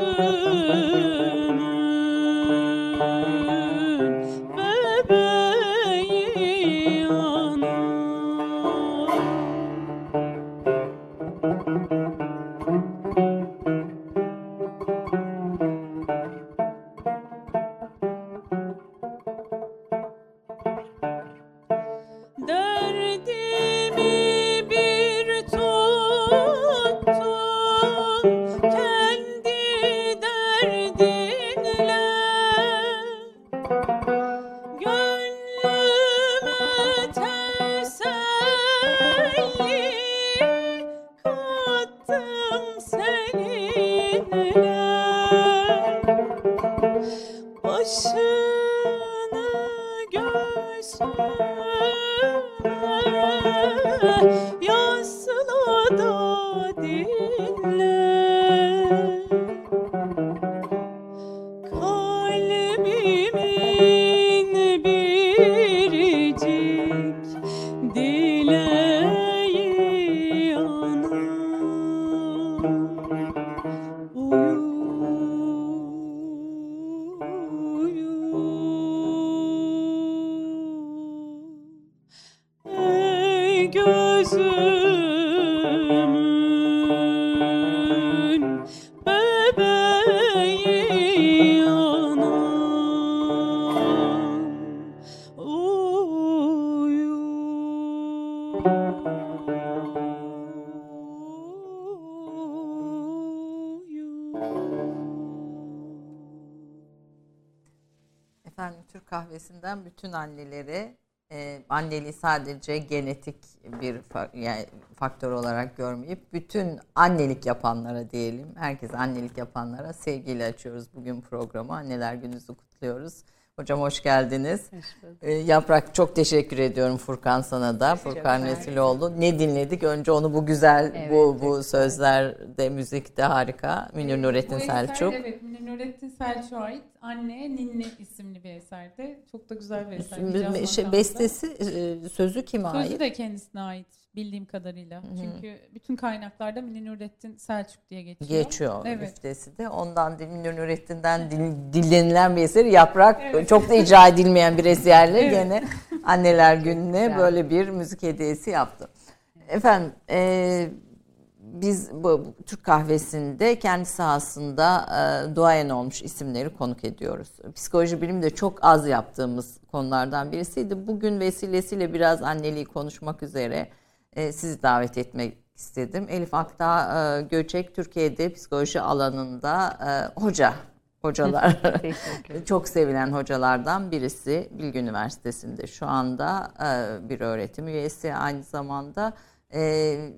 Jesus. Anneleri e, anneliği sadece genetik bir fa- yani faktör olarak görmeyip bütün annelik yapanlara diyelim, herkes annelik yapanlara sevgiyle açıyoruz bugün programı. Anneler Günü'nüzü kutluyoruz. Hocam hoş geldiniz. Hoş ee, Yaprak çok teşekkür ediyorum Furkan sana da. Furkan Resiloğlu. Ne dinledik? Önce onu bu güzel evet, bu bu sözlerde müzikte harika. Münir Nurettin bu Selçuk. Eser, evet Münir Nurettin Selçuk'a ait Anne Ninni isimli bir eserde. Çok da güzel bir eser. Şey, bestesi e, sözü kime sözü ait? Sözü de kendisine ait bildiğim kadarıyla. Hı-hı. Çünkü bütün kaynaklarda Münir Nurettin Selçuk diye geçiyor. Geçiyor evet. müftesi de. Ondan Münir Nurettin'den dil, dillenilen bir eser. Yaprak evet. çok da icra edilmeyen bir eserle evet. gene Anneler Günü'ne böyle bir müzik hediyesi yaptı. Efendim e, biz bu Türk kahvesinde kendi sahasında e, duayen olmuş isimleri konuk ediyoruz. Psikoloji bilimi de çok az yaptığımız konulardan birisiydi. Bugün vesilesiyle biraz anneliği konuşmak üzere e, sizi davet etmek istedim. Elif Akta e, Göçek Türkiye'de psikoloji alanında e, hoca hocalar. Çok sevilen hocalardan birisi. Bilgi Üniversitesi'nde şu anda e, bir öğretim üyesi aynı zamanda e,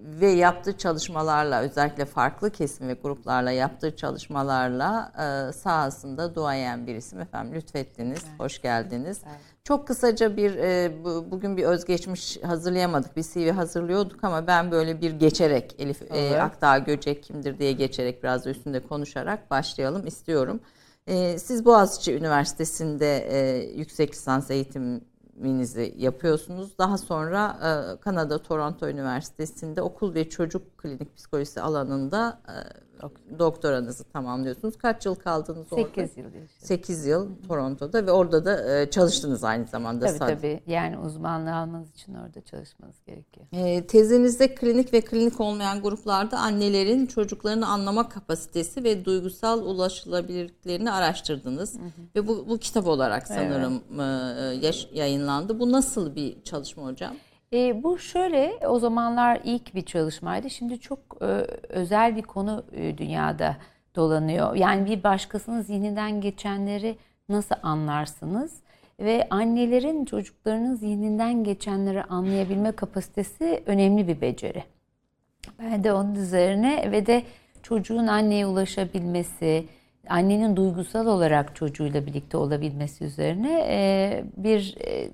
ve yaptığı çalışmalarla özellikle farklı kesim ve gruplarla yaptığı çalışmalarla e, sahasında duayen bir isim efendim lütfettiniz. Evet. Hoş geldiniz. Evet. Çok kısaca bir e, bu, bugün bir özgeçmiş hazırlayamadık. Bir CV hazırlıyorduk ama ben böyle bir geçerek Elif evet. e, Akdağ Göcek kimdir diye geçerek biraz da üstünde konuşarak başlayalım istiyorum. E, siz Boğaziçi Üniversitesi'nde e, yüksek lisans eğitim eğitiminizi yapıyorsunuz. Daha sonra e, Kanada Toronto Üniversitesi'nde okul ve çocuk klinik psikolojisi alanında e, doktoranızı tamamlıyorsunuz. Kaç yıl kaldınız 8 orada? 8 yıl. Işte. 8 yıl Toronto'da ve orada da e, çalıştınız aynı zamanda. Tabii sadece. tabii. Yani uzmanlığı almanız için orada çalışmanız gerekiyor. E, tezinizde klinik ve klinik olmayan gruplarda annelerin çocuklarını anlama kapasitesi ve duygusal ulaşılabilirliklerini araştırdınız. Hı hı. Ve bu, bu kitap olarak sanırım evet. e, yayınlandı. Bu nasıl bir çalışma hocam? E, bu şöyle o zamanlar ilk bir çalışmaydı. Şimdi çok e, özel bir konu e, dünyada dolanıyor. Yani bir başkasının zihninden geçenleri nasıl anlarsınız? Ve annelerin çocuklarının zihninden geçenleri anlayabilme kapasitesi önemli bir beceri. Ben de onun üzerine ve de çocuğun anneye ulaşabilmesi, annenin duygusal olarak çocuğuyla birlikte olabilmesi üzerine e, bir e,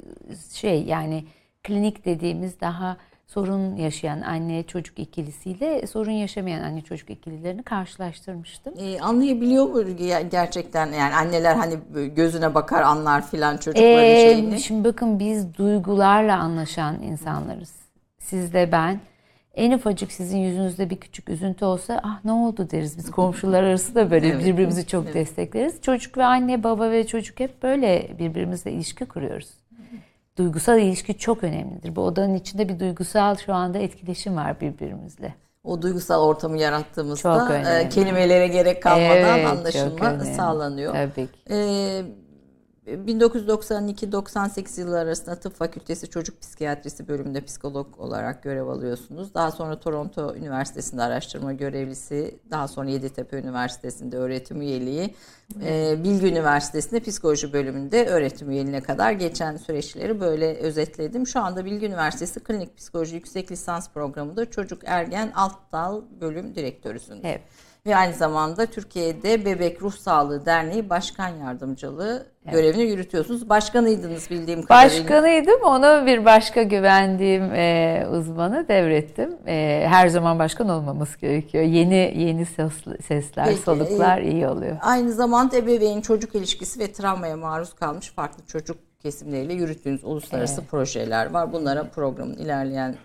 şey yani klinik dediğimiz daha sorun yaşayan anne çocuk ikilisiyle sorun yaşamayan anne çocuk ikililerini karşılaştırmıştım. Ee, anlayabiliyor mu gerçekten yani anneler hani gözüne bakar anlar filan çocukların ee, şeyini? Şimdi bakın biz duygularla anlaşan insanlarız. Siz de ben. En ufacık sizin yüzünüzde bir küçük üzüntü olsa ah ne oldu deriz biz komşular arası da böyle evet. birbirimizi çok evet. destekleriz. Çocuk ve anne baba ve çocuk hep böyle birbirimizle ilişki kuruyoruz duygusal ilişki çok önemlidir. Bu odanın içinde bir duygusal şu anda etkileşim var birbirimizle. O duygusal ortamı yarattığımızda e, kelimelere gerek kalmadan evet, anlaşılma sağlanıyor. Tabii ki. Ee, 1992-98 yılları arasında tıp fakültesi çocuk psikiyatrisi bölümünde psikolog olarak görev alıyorsunuz. Daha sonra Toronto Üniversitesi'nde araştırma görevlisi, daha sonra Yeditepe Üniversitesi'nde öğretim üyeliği, e, Bilgi Üniversitesi'nde psikoloji bölümünde öğretim üyeliğine kadar geçen süreçleri böyle özetledim. Şu anda Bilgi Üniversitesi Klinik Psikoloji Yüksek Lisans Programı'nda çocuk ergen alt dal bölüm direktörüsünüz. Evet ve aynı zamanda Türkiye'de Bebek Ruh Sağlığı Derneği Başkan Yardımcılığı evet. görevini yürütüyorsunuz. Başkanıydınız bildiğim kadarıyla. Başkanıydım. Ona bir başka güvendiğim e, uzmanı devrettim. E, her zaman başkan olmaması gerekiyor. Yeni yeni ses, sesler, Peki, soluklar e, iyi oluyor. Aynı zamanda ebeveyn çocuk ilişkisi ve travmaya maruz kalmış farklı çocuk kesimleriyle yürüttüğünüz uluslararası evet. projeler var. Bunlara programın ilerleyen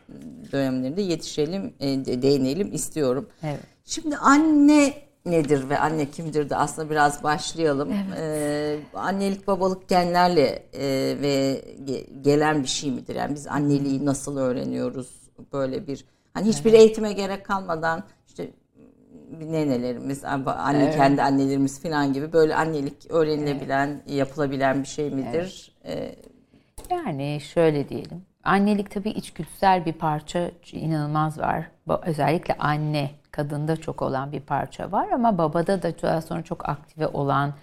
dönemlerinde yetişelim, e, değinelim istiyorum. Evet. Şimdi anne nedir ve anne kimdir de aslında biraz başlayalım. Evet. Ee, annelik babalık genlerle e, ve ge, gelen bir şey midir? Yani biz anneliği nasıl öğreniyoruz? Böyle bir hani hiçbir evet. eğitime gerek kalmadan işte nenelerimiz, anne evet. kendi annelerimiz falan gibi böyle annelik öğrenilebilen, evet. yapılabilen bir şey midir? Ee, yani şöyle diyelim. Annelik tabii içgüdüsel bir parça inanılmaz var. Özellikle anne kadında çok olan bir parça var ama babada da daha sonra çok aktive olan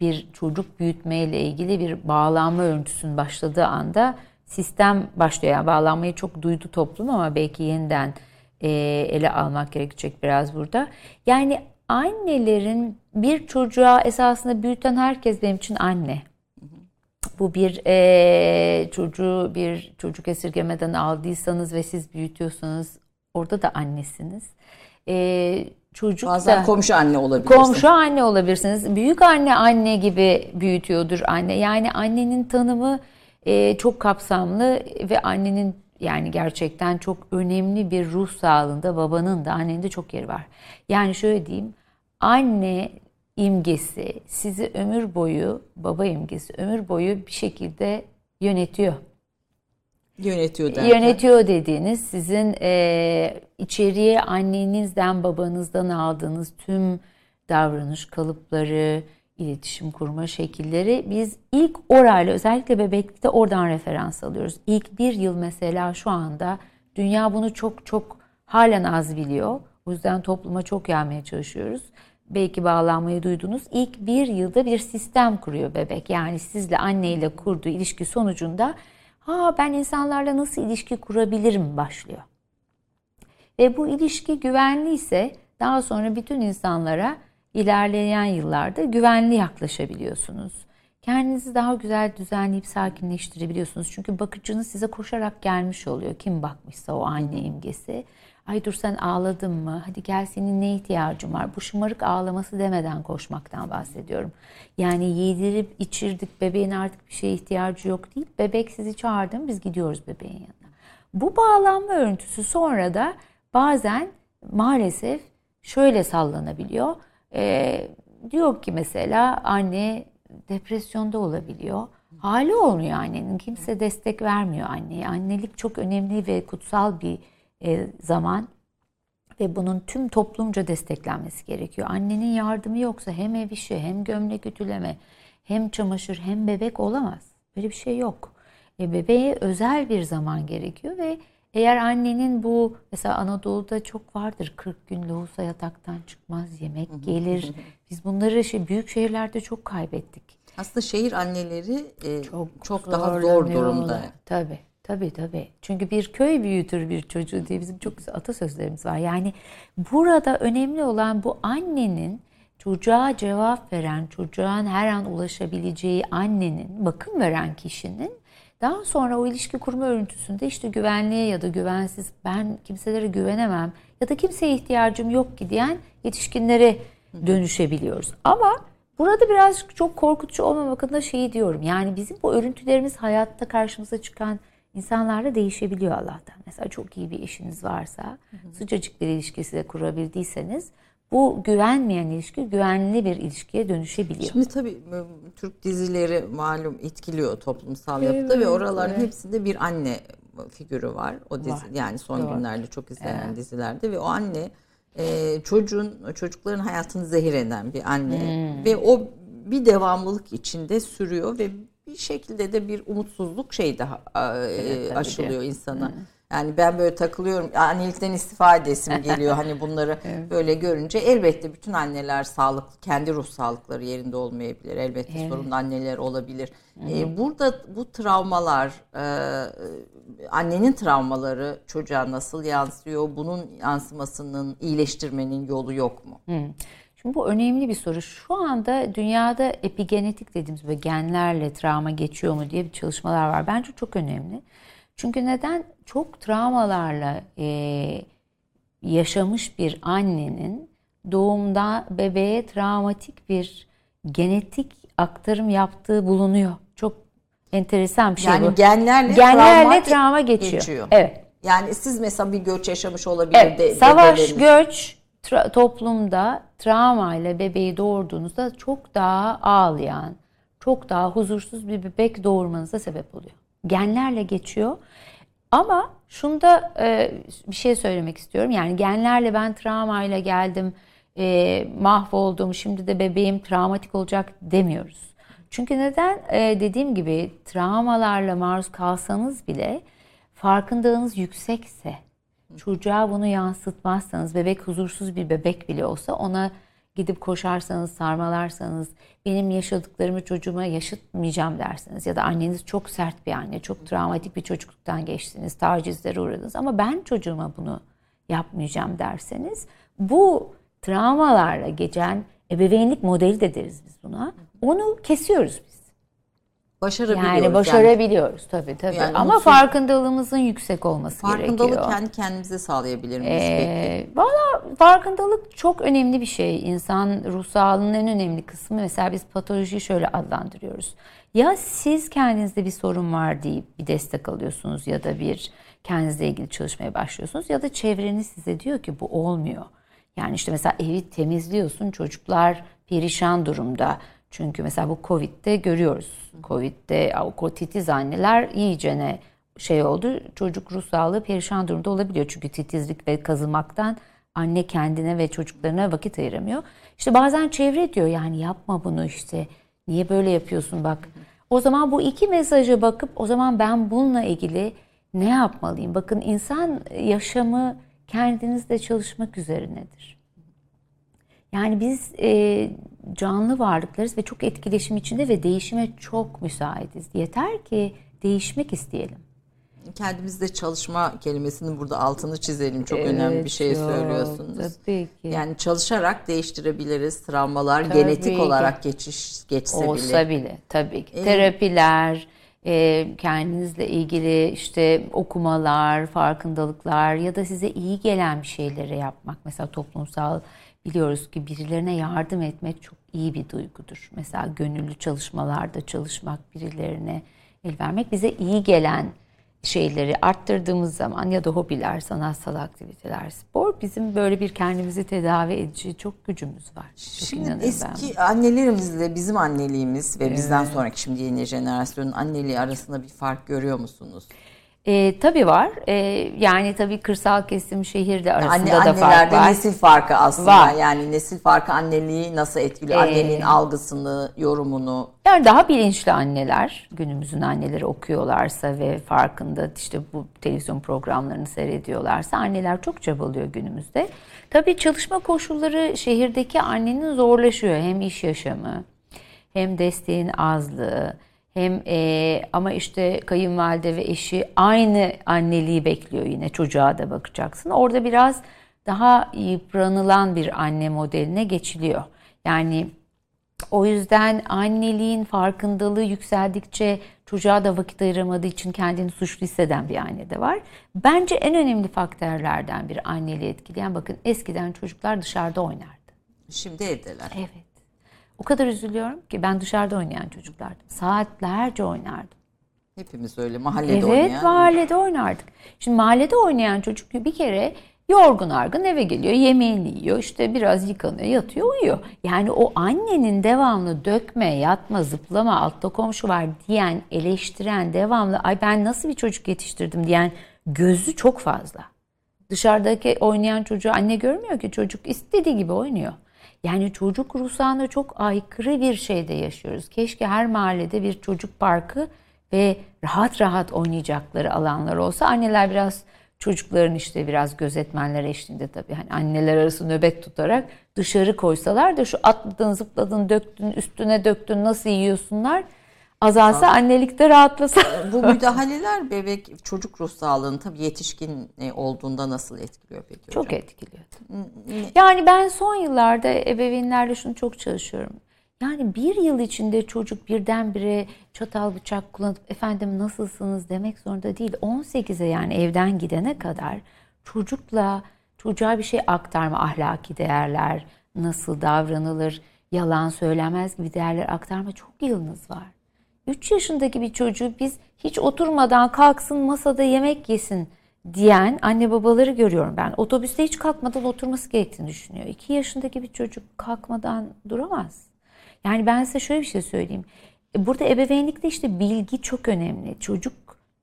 bir çocuk büyütmeyle ilgili bir bağlanma örüntüsünün başladığı anda sistem başlıyor. Yani bağlanmayı çok duydu toplum ama belki yeniden e, ele almak gerekecek biraz burada. Yani annelerin bir çocuğa esasında büyüten herkes benim için anne. Bu bir e, çocuğu bir çocuk esirgemeden aldıysanız ve siz büyütüyorsanız orada da annesiniz e, çocuk Bazen da komşu anne olabilirsiniz. Komşu anne olabilirsiniz. Büyük anne anne gibi büyütüyordur anne. Yani annenin tanımı e, çok kapsamlı ve annenin yani gerçekten çok önemli bir ruh sağlığında babanın da annenin de çok yeri var. Yani şöyle diyeyim anne imgesi sizi ömür boyu baba imgesi ömür boyu bir şekilde yönetiyor. Yönetiyor derken. Yönetiyor dediğiniz sizin e, içeriye annenizden babanızdan aldığınız tüm davranış kalıpları, iletişim kurma şekilleri biz ilk orayla özellikle bebeklikte oradan referans alıyoruz. İlk bir yıl mesela şu anda dünya bunu çok çok halen az biliyor. O yüzden topluma çok yaymaya çalışıyoruz. Belki bağlanmayı duydunuz. İlk bir yılda bir sistem kuruyor bebek. Yani sizle anneyle kurduğu ilişki sonucunda ha ben insanlarla nasıl ilişki kurabilirim başlıyor. Ve bu ilişki güvenliyse daha sonra bütün insanlara ilerleyen yıllarda güvenli yaklaşabiliyorsunuz. Kendinizi daha güzel düzenleyip sakinleştirebiliyorsunuz. Çünkü bakıcınız size koşarak gelmiş oluyor. Kim bakmışsa o anne imgesi. Ay dur sen ağladın mı? Hadi gel senin ne ihtiyacın var? Bu şımarık ağlaması demeden koşmaktan bahsediyorum. Yani yedirip içirdik bebeğin artık bir şeye ihtiyacı yok değil. Bebek sizi çağırdı biz gidiyoruz bebeğin yanına. Bu bağlanma örüntüsü sonra da bazen maalesef şöyle sallanabiliyor. Ee, diyor ki mesela anne depresyonda olabiliyor. Hali olmuyor annenin. Kimse destek vermiyor anneye. Annelik çok önemli ve kutsal bir zaman ve bunun tüm toplumca desteklenmesi gerekiyor. Annenin yardımı yoksa hem ev işi hem gömlek ütüleme hem çamaşır hem bebek olamaz. Böyle bir şey yok. E, bebeğe özel bir zaman gerekiyor ve eğer annenin bu mesela Anadolu'da çok vardır 40 gün lohusa yataktan çıkmaz yemek gelir. Biz bunları şey, büyük şehirlerde çok kaybettik. Aslında şehir anneleri e, çok, çok daha zor durumda. Tabii. Tabii tabii. Çünkü bir köy büyütür bir çocuğu diye bizim çok güzel atasözlerimiz var. Yani burada önemli olan bu annenin çocuğa cevap veren, çocuğun her an ulaşabileceği annenin, bakım veren kişinin daha sonra o ilişki kurma örüntüsünde işte güvenliğe ya da güvensiz ben kimselere güvenemem ya da kimseye ihtiyacım yok ki diyen yetişkinlere dönüşebiliyoruz. Ama burada biraz çok korkutucu olmamak adına şeyi diyorum. Yani bizim bu örüntülerimiz hayatta karşımıza çıkan insanlarla değişebiliyor Allah'tan. Mesela çok iyi bir eşiniz varsa, hı hı. sıcacık bir ilişkisi de kurabildiyseniz bu güvenmeyen ilişki güvenli bir ilişkiye dönüşebiliyor. Şimdi tabii Türk dizileri malum etkiliyor toplumsal evet, yapıda ve oraların evet. hepsinde bir anne figürü var. O dizi var. yani son Doğru. günlerde çok izlenen evet. dizilerde ve o anne e, çocuğun çocukların hayatını zehir eden bir anne hmm. ve o bir devamlılık içinde sürüyor ve bir şekilde de bir umutsuzluk şey daha evet, aşılıyor ki. insana. Hı. Yani ben böyle takılıyorum. Annelikten istifa edesim geliyor. hani bunları evet. böyle görünce elbette bütün anneler sağlıklı, kendi ruh sağlıkları yerinde olmayabilir. Elbette evet. sorunlu anneler olabilir. Ee, burada bu travmalar, e, annenin travmaları çocuğa nasıl yansıyor? Bunun yansımasının iyileştirmenin yolu yok mu? Hı. Şimdi bu önemli bir soru. Şu anda dünyada epigenetik dediğimiz ve genlerle travma geçiyor mu diye bir çalışmalar var. Bence çok önemli. Çünkü neden? Çok travmalarla e, yaşamış bir annenin doğumda bebeğe travmatik bir genetik aktarım yaptığı bulunuyor. Çok enteresan bir şey yani bu. genlerle, genlerle travma, geçiyor. geçiyor. Evet. Yani siz mesela bir göç yaşamış olabilir evet, de, Savaş, göç tra- toplumda travma ile bebeği doğurduğunuzda çok daha ağlayan, çok daha huzursuz bir bebek doğurmanıza sebep oluyor. Genlerle geçiyor. Ama şunda e, bir şey söylemek istiyorum. Yani genlerle ben travmayla geldim, e, mahvoldum, şimdi de bebeğim travmatik olacak demiyoruz. Çünkü neden? E, dediğim gibi travmalarla maruz kalsanız bile farkındalığınız yüksekse, çocuğa bunu yansıtmazsanız, bebek huzursuz bir bebek bile olsa ona gidip koşarsanız, sarmalarsanız, benim yaşadıklarımı çocuğuma yaşatmayacağım derseniz ya da anneniz çok sert bir anne, çok travmatik bir çocukluktan geçtiniz, tacizlere uğradınız ama ben çocuğuma bunu yapmayacağım derseniz bu travmalarla geçen ebeveynlik modeli de deriz biz buna. Onu kesiyoruz biz. Başarabiliyoruz. Yani başarabiliyoruz yani. tabii tabii. Yani Ama mutsuz, farkındalığımızın yüksek olması farkındalık gerekiyor. Farkındalık kendi kendimize sağlayabilir miyiz ee, peki? Valla farkındalık çok önemli bir şey. İnsan ruh sağlığının en önemli kısmı. Mesela biz patolojiyi şöyle adlandırıyoruz. Ya siz kendinizde bir sorun var deyip bir destek alıyorsunuz ya da bir kendinizle ilgili çalışmaya başlıyorsunuz ya da çevreniz size diyor ki bu olmuyor. Yani işte mesela evi temizliyorsun çocuklar perişan durumda çünkü mesela bu Covid'de görüyoruz. Covid'de o titiz anneler iyicene şey oldu. Çocuk ruh sağlığı perişan durumda olabiliyor. Çünkü titizlik ve kazımaktan anne kendine ve çocuklarına vakit ayıramıyor. İşte bazen çevre diyor yani yapma bunu işte. Niye böyle yapıyorsun bak. O zaman bu iki mesaja bakıp o zaman ben bununla ilgili ne yapmalıyım? Bakın insan yaşamı kendinizle çalışmak üzerinedir. Yani biz e, canlı varlıklarız ve çok etkileşim içinde ve değişime çok müsaitiz. Yeter ki değişmek isteyelim. kendimizde çalışma kelimesinin burada altını çizelim. Çok evet, önemli bir şey söylüyorsunuz. Tabii ki. Yani çalışarak değiştirebiliriz. Travmalar tabii genetik ki. olarak geçiş geçse Olsa bile. Bile tabii ki. Ee, Terapiler, e, kendinizle ilgili işte okumalar, farkındalıklar ya da size iyi gelen bir şeyleri yapmak. Mesela toplumsal biliyoruz ki birilerine yardım etmek çok iyi bir duygudur. Mesela gönüllü çalışmalarda çalışmak, birilerine el vermek bize iyi gelen şeyleri arttırdığımız zaman ya da hobiler, sanatsal aktiviteler, spor bizim böyle bir kendimizi tedavi edici çok gücümüz var. Çok şimdi eski ben. annelerimizle bizim anneliğimiz ve evet. bizden sonraki şimdi yeni jenerasyonun anneliği arasında bir fark görüyor musunuz? E, tabii var. E, yani tabii kırsal kesim şehirde arasında Anne, da fark var. nesil farkı aslında. Var. Yani nesil farkı anneliği nasıl etkiliyor? Ee, Anneliğin algısını, yorumunu. Yani daha bilinçli anneler, günümüzün anneleri okuyorlarsa ve farkında işte bu televizyon programlarını seyrediyorlarsa anneler çok çabalıyor günümüzde. Tabii çalışma koşulları şehirdeki annenin zorlaşıyor. Hem iş yaşamı, hem desteğin azlığı, hem e, ama işte kayınvalide ve eşi aynı anneliği bekliyor yine çocuğa da bakacaksın. Orada biraz daha yıpranılan bir anne modeline geçiliyor. Yani o yüzden anneliğin farkındalığı yükseldikçe çocuğa da vakit ayıramadığı için kendini suçlu hisseden bir anne de var. Bence en önemli faktörlerden bir anneliği etkileyen bakın eskiden çocuklar dışarıda oynardı. Şimdi evdeler. Evet. O kadar üzülüyorum ki ben dışarıda oynayan çocuklardım. Saatlerce oynardım. Hepimiz öyle mahallede evet, oynayan. Evet mahallede oynardık. Şimdi mahallede oynayan çocuk bir kere yorgun argın eve geliyor, yemeğini yiyor, işte biraz yıkanıyor, yatıyor, uyuyor. Yani o annenin devamlı dökme, yatma, zıplama, altta komşu var diyen, eleştiren, devamlı ay ben nasıl bir çocuk yetiştirdim diyen gözü çok fazla. Dışarıdaki oynayan çocuğu anne görmüyor ki çocuk istediği gibi oynuyor. Yani çocuk ruhsağına çok aykırı bir şeyde yaşıyoruz. Keşke her mahallede bir çocuk parkı ve rahat rahat oynayacakları alanlar olsa. Anneler biraz çocukların işte biraz gözetmenler eşliğinde tabii hani anneler arası nöbet tutarak dışarı koysalar da şu atladın zıpladın döktün üstüne döktün nasıl yiyorsunlar azalsa annelikte rahatlasa. Bu müdahaleler bebek çocuk ruh sağlığını tabii yetişkin e, olduğunda nasıl etkiliyor peki hocam? Çok etkiliyor. Yani ben son yıllarda ebeveynlerle şunu çok çalışıyorum. Yani bir yıl içinde çocuk birdenbire çatal bıçak kullanıp efendim nasılsınız demek zorunda değil. 18'e yani evden gidene kadar çocukla çocuğa bir şey aktarma ahlaki değerler, nasıl davranılır, yalan söylemez gibi değerler aktarma çok yılınız var. 3 yaşındaki bir çocuğu biz hiç oturmadan kalksın masada yemek yesin diyen anne babaları görüyorum ben. Otobüste hiç kalkmadan oturması gerektiğini düşünüyor. 2 yaşındaki bir çocuk kalkmadan duramaz. Yani ben size şöyle bir şey söyleyeyim. E, burada ebeveynlikte işte bilgi çok önemli. Çocuk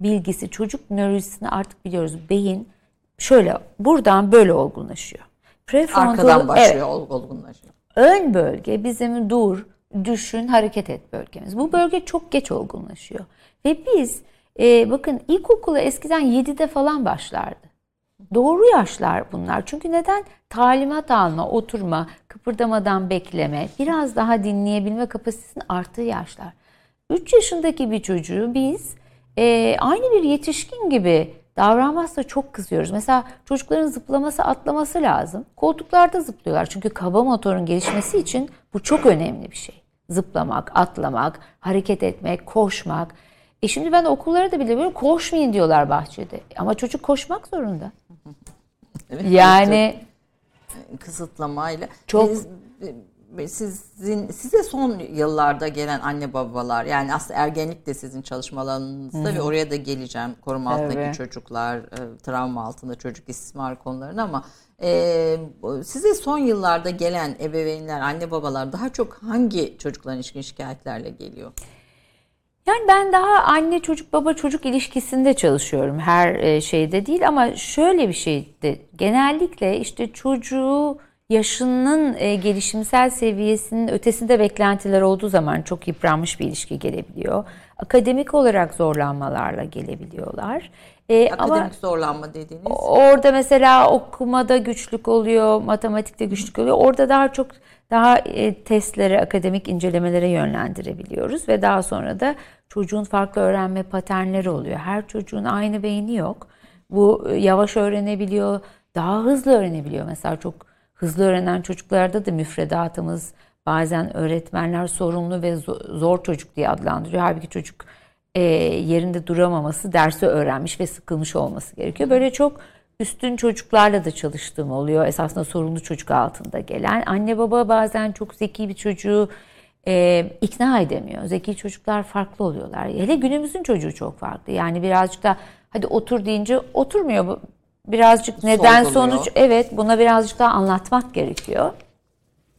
bilgisi, çocuk nörolojisini artık biliyoruz. Beyin şöyle buradan böyle olgunlaşıyor. Prefrontal, Arkadan başlıyor evet, olgunlaşıyor. Ön bölge bizim dur, düşün, hareket et bölgemiz. Bu bölge çok geç olgunlaşıyor. Ve biz e, bakın ilkokula eskiden 7'de falan başlardı. Doğru yaşlar bunlar. Çünkü neden? Talimat alma, oturma, kıpırdamadan bekleme, biraz daha dinleyebilme kapasitesinin arttığı yaşlar. 3 yaşındaki bir çocuğu biz e, aynı bir yetişkin gibi davranmazsa çok kızıyoruz. Mesela çocukların zıplaması, atlaması lazım. Koltuklarda zıplıyorlar. Çünkü kaba motorun gelişmesi için bu çok önemli bir şey zıplamak, atlamak, hareket etmek, koşmak. E şimdi ben okullara da bile böyle koşmayın diyorlar bahçede. Ama çocuk koşmak zorunda. evet, yani kısıtlamayla. Çok sizin size son yıllarda gelen anne babalar yani aslında ergenlik de sizin çalışmalarınızda Hı-hı. ve oraya da geleceğim koruma altındaki evet. çocuklar, e, travma altında çocuk istismar konularına ama ee, size son yıllarda gelen ebeveynler, anne babalar daha çok hangi çocukların ilişkin şikayetlerle geliyor? Yani ben daha anne çocuk baba çocuk ilişkisinde çalışıyorum her e, şeyde değil ama şöyle bir şeyde genellikle işte çocuğu yaşının e, gelişimsel seviyesinin ötesinde beklentiler olduğu zaman çok yıpranmış bir ilişki gelebiliyor. Akademik olarak zorlanmalarla gelebiliyorlar. E, Akademik ama zorlanma dediğiniz? Orada mesela okumada güçlük oluyor, matematikte güçlük oluyor. Orada daha çok daha e, testlere, akademik incelemelere yönlendirebiliyoruz ve daha sonra da çocuğun farklı öğrenme paternleri oluyor. Her çocuğun aynı beyni yok. Bu e, yavaş öğrenebiliyor, daha hızlı öğrenebiliyor. Mesela çok hızlı öğrenen çocuklarda da müfredatımız bazen öğretmenler sorumlu ve zor çocuk diye adlandırıyor. Halbuki çocuk e, yerinde duramaması, dersi öğrenmiş ve sıkılmış olması gerekiyor. Böyle çok üstün çocuklarla da çalıştığım oluyor. Esasında sorumlu çocuk altında gelen. Anne baba bazen çok zeki bir çocuğu e, ikna edemiyor. Zeki çocuklar farklı oluyorlar. Hele günümüzün çocuğu çok farklı. Yani birazcık da hadi otur deyince oturmuyor. Birazcık neden sonuç evet buna birazcık daha anlatmak gerekiyor.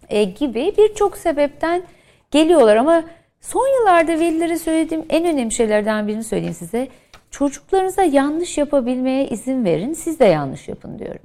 E, gibi birçok sebepten geliyorlar ama son yıllarda velilere söylediğim en önemli şeylerden birini söyleyeyim size. Çocuklarınıza yanlış yapabilmeye izin verin. Siz de yanlış yapın diyorum.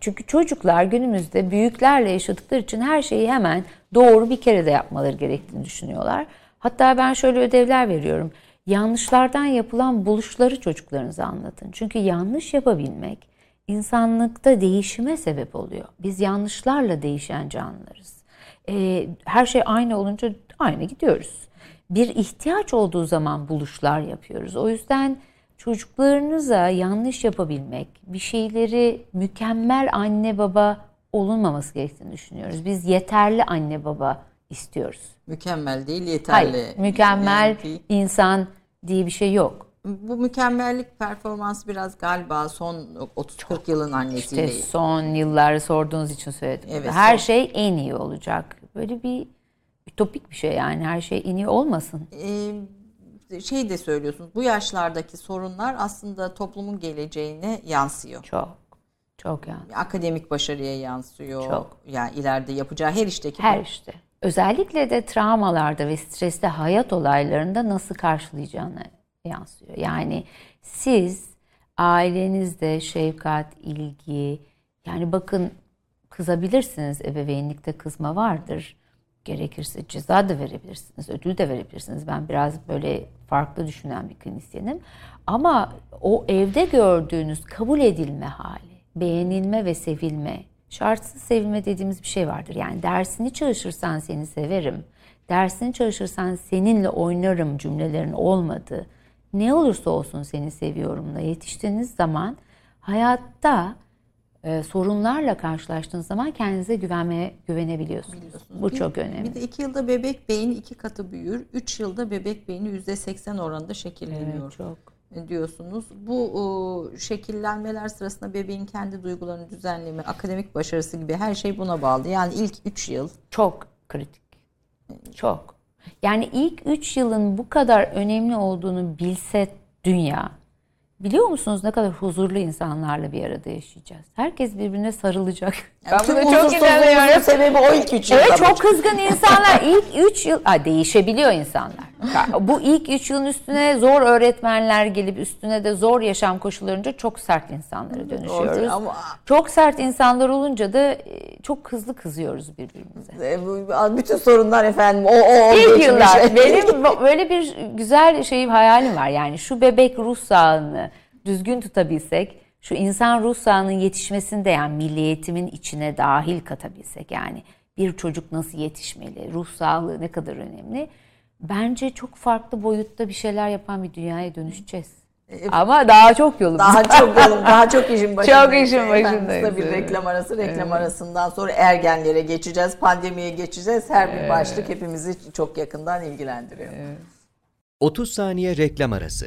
Çünkü çocuklar günümüzde büyüklerle yaşadıkları için her şeyi hemen doğru bir kere de yapmaları gerektiğini düşünüyorlar. Hatta ben şöyle ödevler veriyorum. Yanlışlardan yapılan buluşları çocuklarınıza anlatın. Çünkü yanlış yapabilmek insanlıkta değişime sebep oluyor. Biz yanlışlarla değişen canlılarız. Ee, her şey aynı olunca aynı gidiyoruz. Bir ihtiyaç olduğu zaman buluşlar yapıyoruz. O yüzden çocuklarınıza yanlış yapabilmek, bir şeyleri mükemmel anne baba olunmaması gerektiğini düşünüyoruz. Biz yeterli anne baba istiyoruz. Mükemmel değil, yeterli. Hayır, mükemmel yani, insan diye bir şey yok. Bu mükemmellik performansı biraz galiba son 30-40 yılın annesiyle. İşte son yılları sorduğunuz için söyledim. Evet, Her son. şey en iyi olacak. Böyle bir ütopik bir şey yani her şey en iyi olmasın. Ee, şey de söylüyorsunuz bu yaşlardaki sorunlar aslında toplumun geleceğine yansıyor. Çok. Çok yani. Akademik başarıya yansıyor. Çok. Yani ileride yapacağı her işteki. Her işte. Özellikle de travmalarda ve stresli hayat olaylarında nasıl karşılayacağını yansıyor. Yani siz ailenizde şefkat, ilgi, yani bakın kızabilirsiniz, ebeveynlikte kızma vardır. Gerekirse ceza da verebilirsiniz, ödül de verebilirsiniz. Ben biraz böyle farklı düşünen bir klinisyenim. Ama o evde gördüğünüz kabul edilme hali, beğenilme ve sevilme, şartsız sevilme dediğimiz bir şey vardır. Yani dersini çalışırsan seni severim, dersini çalışırsan seninle oynarım cümlelerin olmadığı, ne olursa olsun seni seviyorumla yetiştiğiniz zaman hayatta e, sorunlarla karşılaştığınız zaman kendinize güvenmeye güvenebiliyorsunuz. Bu bir, çok önemli. Bir de iki yılda bebek beyni iki katı büyür. Üç yılda bebek beyni yüzde seksen oranında şekilleniyor. Evet, çok e, diyorsunuz. Bu o, şekillenmeler sırasında bebeğin kendi duygularını düzenleme, akademik başarısı gibi her şey buna bağlı. Yani ilk üç yıl. Çok kritik. Çok. Yani ilk üç yılın bu kadar önemli olduğunu bilse dünya Biliyor musunuz ne kadar huzurlu insanlarla bir arada yaşayacağız? Herkes birbirine sarılacak. Yani ben buna çok inanıyorum. sebebi o ilk üç yıl. Evet çok kızgın insanlar. ilk üç yıl ha, değişebiliyor insanlar. Bu ilk üç yılın üstüne zor öğretmenler gelip üstüne de zor yaşam koşullarınca çok sert insanlara dönüşüyoruz. Ama... Çok sert insanlar olunca da e, çok hızlı kızıyoruz birbirimize. E, bütün sorunlar efendim o o, İlk yıllar. Benim böyle bir güzel şeyim hayalim var. Yani şu bebek ruh sağlığını düzgün tutabilsek şu insan ruh sağlığının yetişmesinde yani milli eğitimin içine dahil katabilsek yani bir çocuk nasıl yetişmeli, ruh sağlığı ne kadar önemli. Bence çok farklı boyutta bir şeyler yapan bir dünyaya dönüşeceğiz. E, Ama daha çok yolumuz. Daha çok yolum, daha çok işin başındayız. Çok işin başındayız. Kısa bir reklam arası, reklam evet. arasından sonra ergenlere geçeceğiz, pandemiye geçeceğiz. Her bir başlık hepimizi çok yakından ilgilendiriyor. Evet. 30 saniye reklam arası.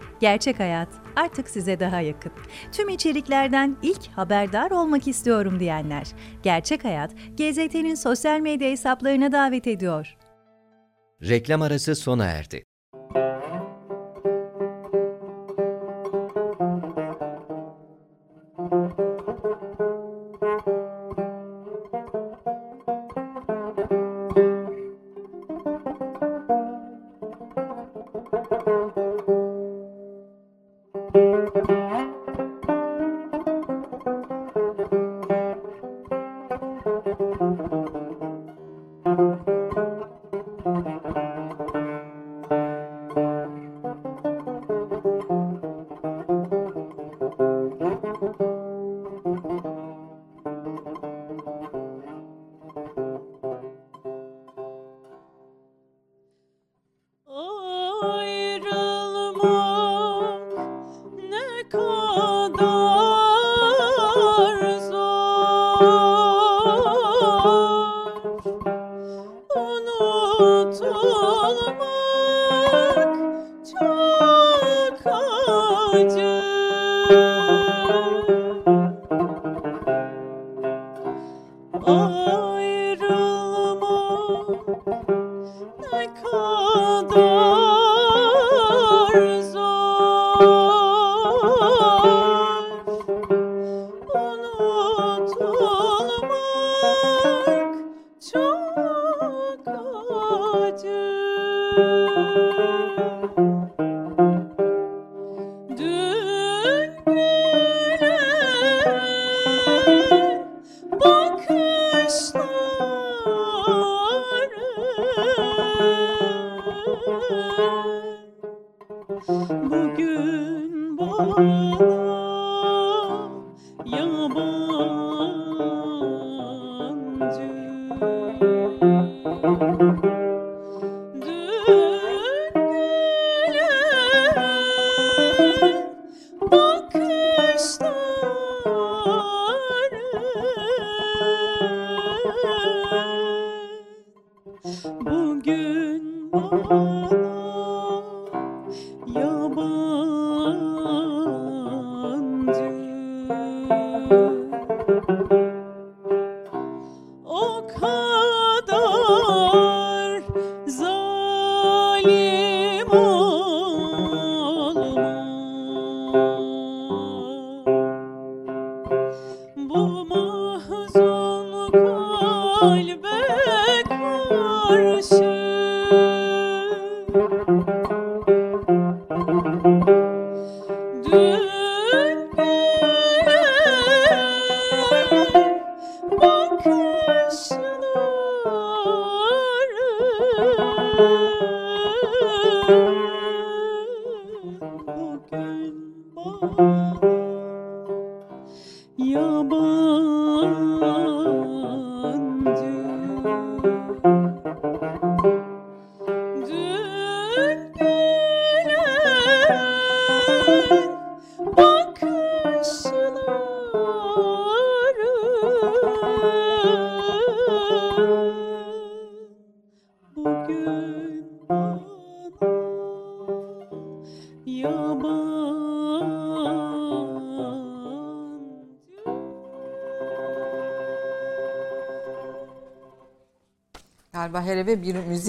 Gerçek Hayat artık size daha yakın. Tüm içeriklerden ilk haberdar olmak istiyorum diyenler. Gerçek Hayat, GZT'nin sosyal medya hesaplarına davet ediyor. Reklam arası sona erdi.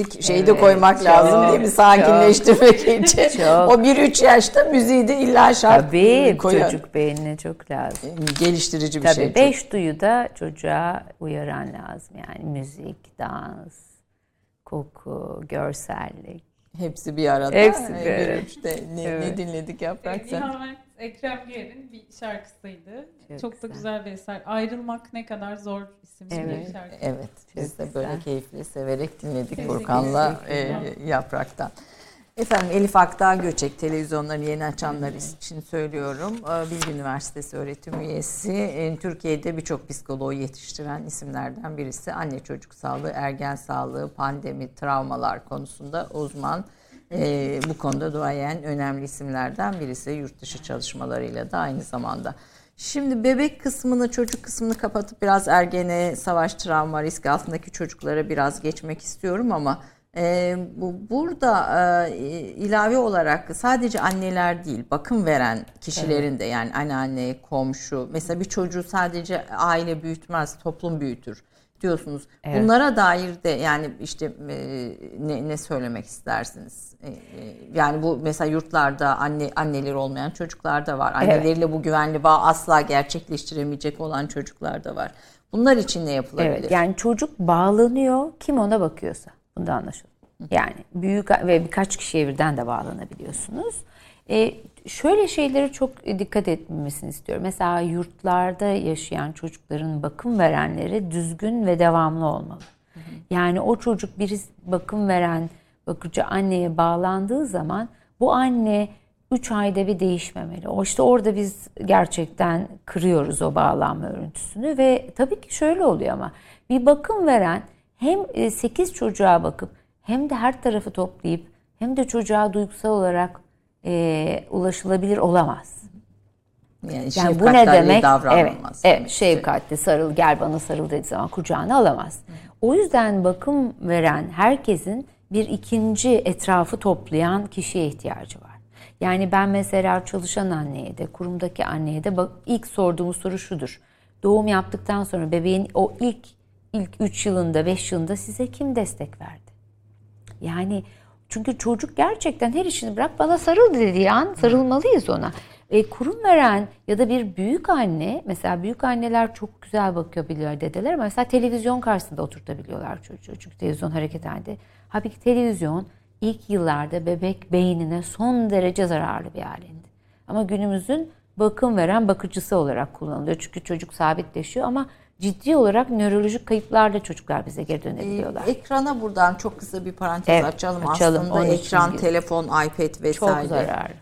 Müzik şeyi de koymak lazım değil mi? çok, Sakinleştirmek için. çok. O 1-3 yaşta müziği de illa şart Tabii koyar. çocuk beynine çok lazım. Geliştirici bir Tabii şey. çok. beş duyu da çocuğa uyaran lazım. Yani müzik, dans, koku, görsellik. Hepsi bir arada. Hepsi bir Ee, arada. işte ne, ne Evet. dinledik yaprak sen? Ekrem Giyer'in bir şarkısıydı. Çok Çok, da güzel. güzel bir eser. Ayrılmak ne kadar zor isimli Evet. bir şarkı. Evet, biz de böyle güzel. keyifli severek dinledik Furkan'la e, Yaprak'tan. Efendim Elif Akdağ Göçek televizyonları yeni açanlar için söylüyorum. Ee, Bilgi Üniversitesi öğretim üyesi. Ee, Türkiye'de birçok psikoloğu yetiştiren isimlerden birisi. Anne çocuk sağlığı, ergen sağlığı, pandemi, travmalar konusunda uzman. Ee, bu konuda duayen önemli isimlerden birisi. Yurt dışı çalışmalarıyla da aynı zamanda. Şimdi bebek kısmını, çocuk kısmını kapatıp biraz ergene, savaş, travma, risk altındaki çocuklara biraz geçmek istiyorum ama e, bu burada e, ilave olarak sadece anneler değil, bakım veren kişilerin de yani anneanne, komşu, mesela bir çocuğu sadece aile büyütmez, toplum büyütür diyorsunuz. Evet. Bunlara dair de yani işte e, ne, ne söylemek istersiniz? E, e, yani bu mesela yurtlarda anne anneleri olmayan çocuklar da var. Anneleriyle bu güvenli bağ asla gerçekleştiremeyecek olan çocuklar da var. Bunlar için ne yapılabilir? Evet yani çocuk bağlanıyor kim ona bakıyorsa. Bunda anlaşılıyor. Yani büyük ve birkaç kişiye birden de bağlanabiliyorsunuz. E, şöyle şeylere çok dikkat etmemesini istiyorum. Mesela yurtlarda yaşayan çocukların bakım verenleri düzgün ve devamlı olmalı. Yani o çocuk bir bakım veren bakıcı anneye bağlandığı zaman bu anne 3 ayda bir değişmemeli. O işte orada biz gerçekten kırıyoruz o bağlanma örüntüsünü ve tabii ki şöyle oluyor ama bir bakım veren hem 8 çocuğa bakıp hem de her tarafı toplayıp hem de çocuğa duygusal olarak e, ulaşılabilir olamaz. Yani, Yani bu ne demek? Evet, evet şefkatli sarıl gel bana sarıl dediği zaman kucağına alamaz. O yüzden bakım veren herkesin bir ikinci etrafı toplayan kişiye ihtiyacı var. Yani ben mesela çalışan anneye de, kurumdaki anneye de bak, ilk sorduğumuz soru şudur. Doğum yaptıktan sonra bebeğin o ilk ilk 3 yılında, 5 yılında size kim destek verdi? Yani çünkü çocuk gerçekten her işini bırak bana sarıl dediği an sarılmalıyız ona. E, kurum veren ya da bir büyük anne mesela büyük anneler çok güzel bakabiliyor dedeler ama mesela televizyon karşısında oturtabiliyorlar çocuğu. Çünkü televizyon hareket halinde. Halbuki televizyon ilk yıllarda bebek beynine son derece zararlı bir halinde. Ama günümüzün bakım veren bakıcısı olarak kullanılıyor. Çünkü çocuk sabitleşiyor ama ciddi olarak nörolojik kayıplarla çocuklar bize geri dönebiliyorlar. Ee, ekrana buradan çok kısa bir parantez Evet, açalım. açalım. Aslında ekran, bir- telefon, iPad vesaire. Çok zararlı.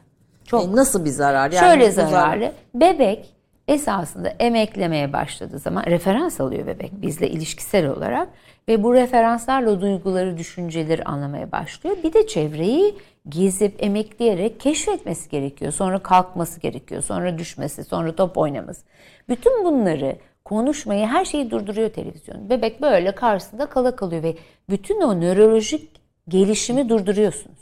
Çok. E, nasıl bir zarar? Yani Şöyle bu zar- zararlı. Bebek esasında emeklemeye başladığı zaman referans alıyor bebek bizle ilişkisel olarak ve bu referanslarla duyguları, düşünceleri anlamaya başlıyor. Bir de çevreyi gezip emekleyerek keşfetmesi gerekiyor. Sonra kalkması gerekiyor. Sonra düşmesi, sonra top oynaması. Bütün bunları konuşmayı, her şeyi durduruyor televizyon. Bebek böyle karşısında kala kalıyor ve bütün o nörolojik gelişimi durduruyorsunuz.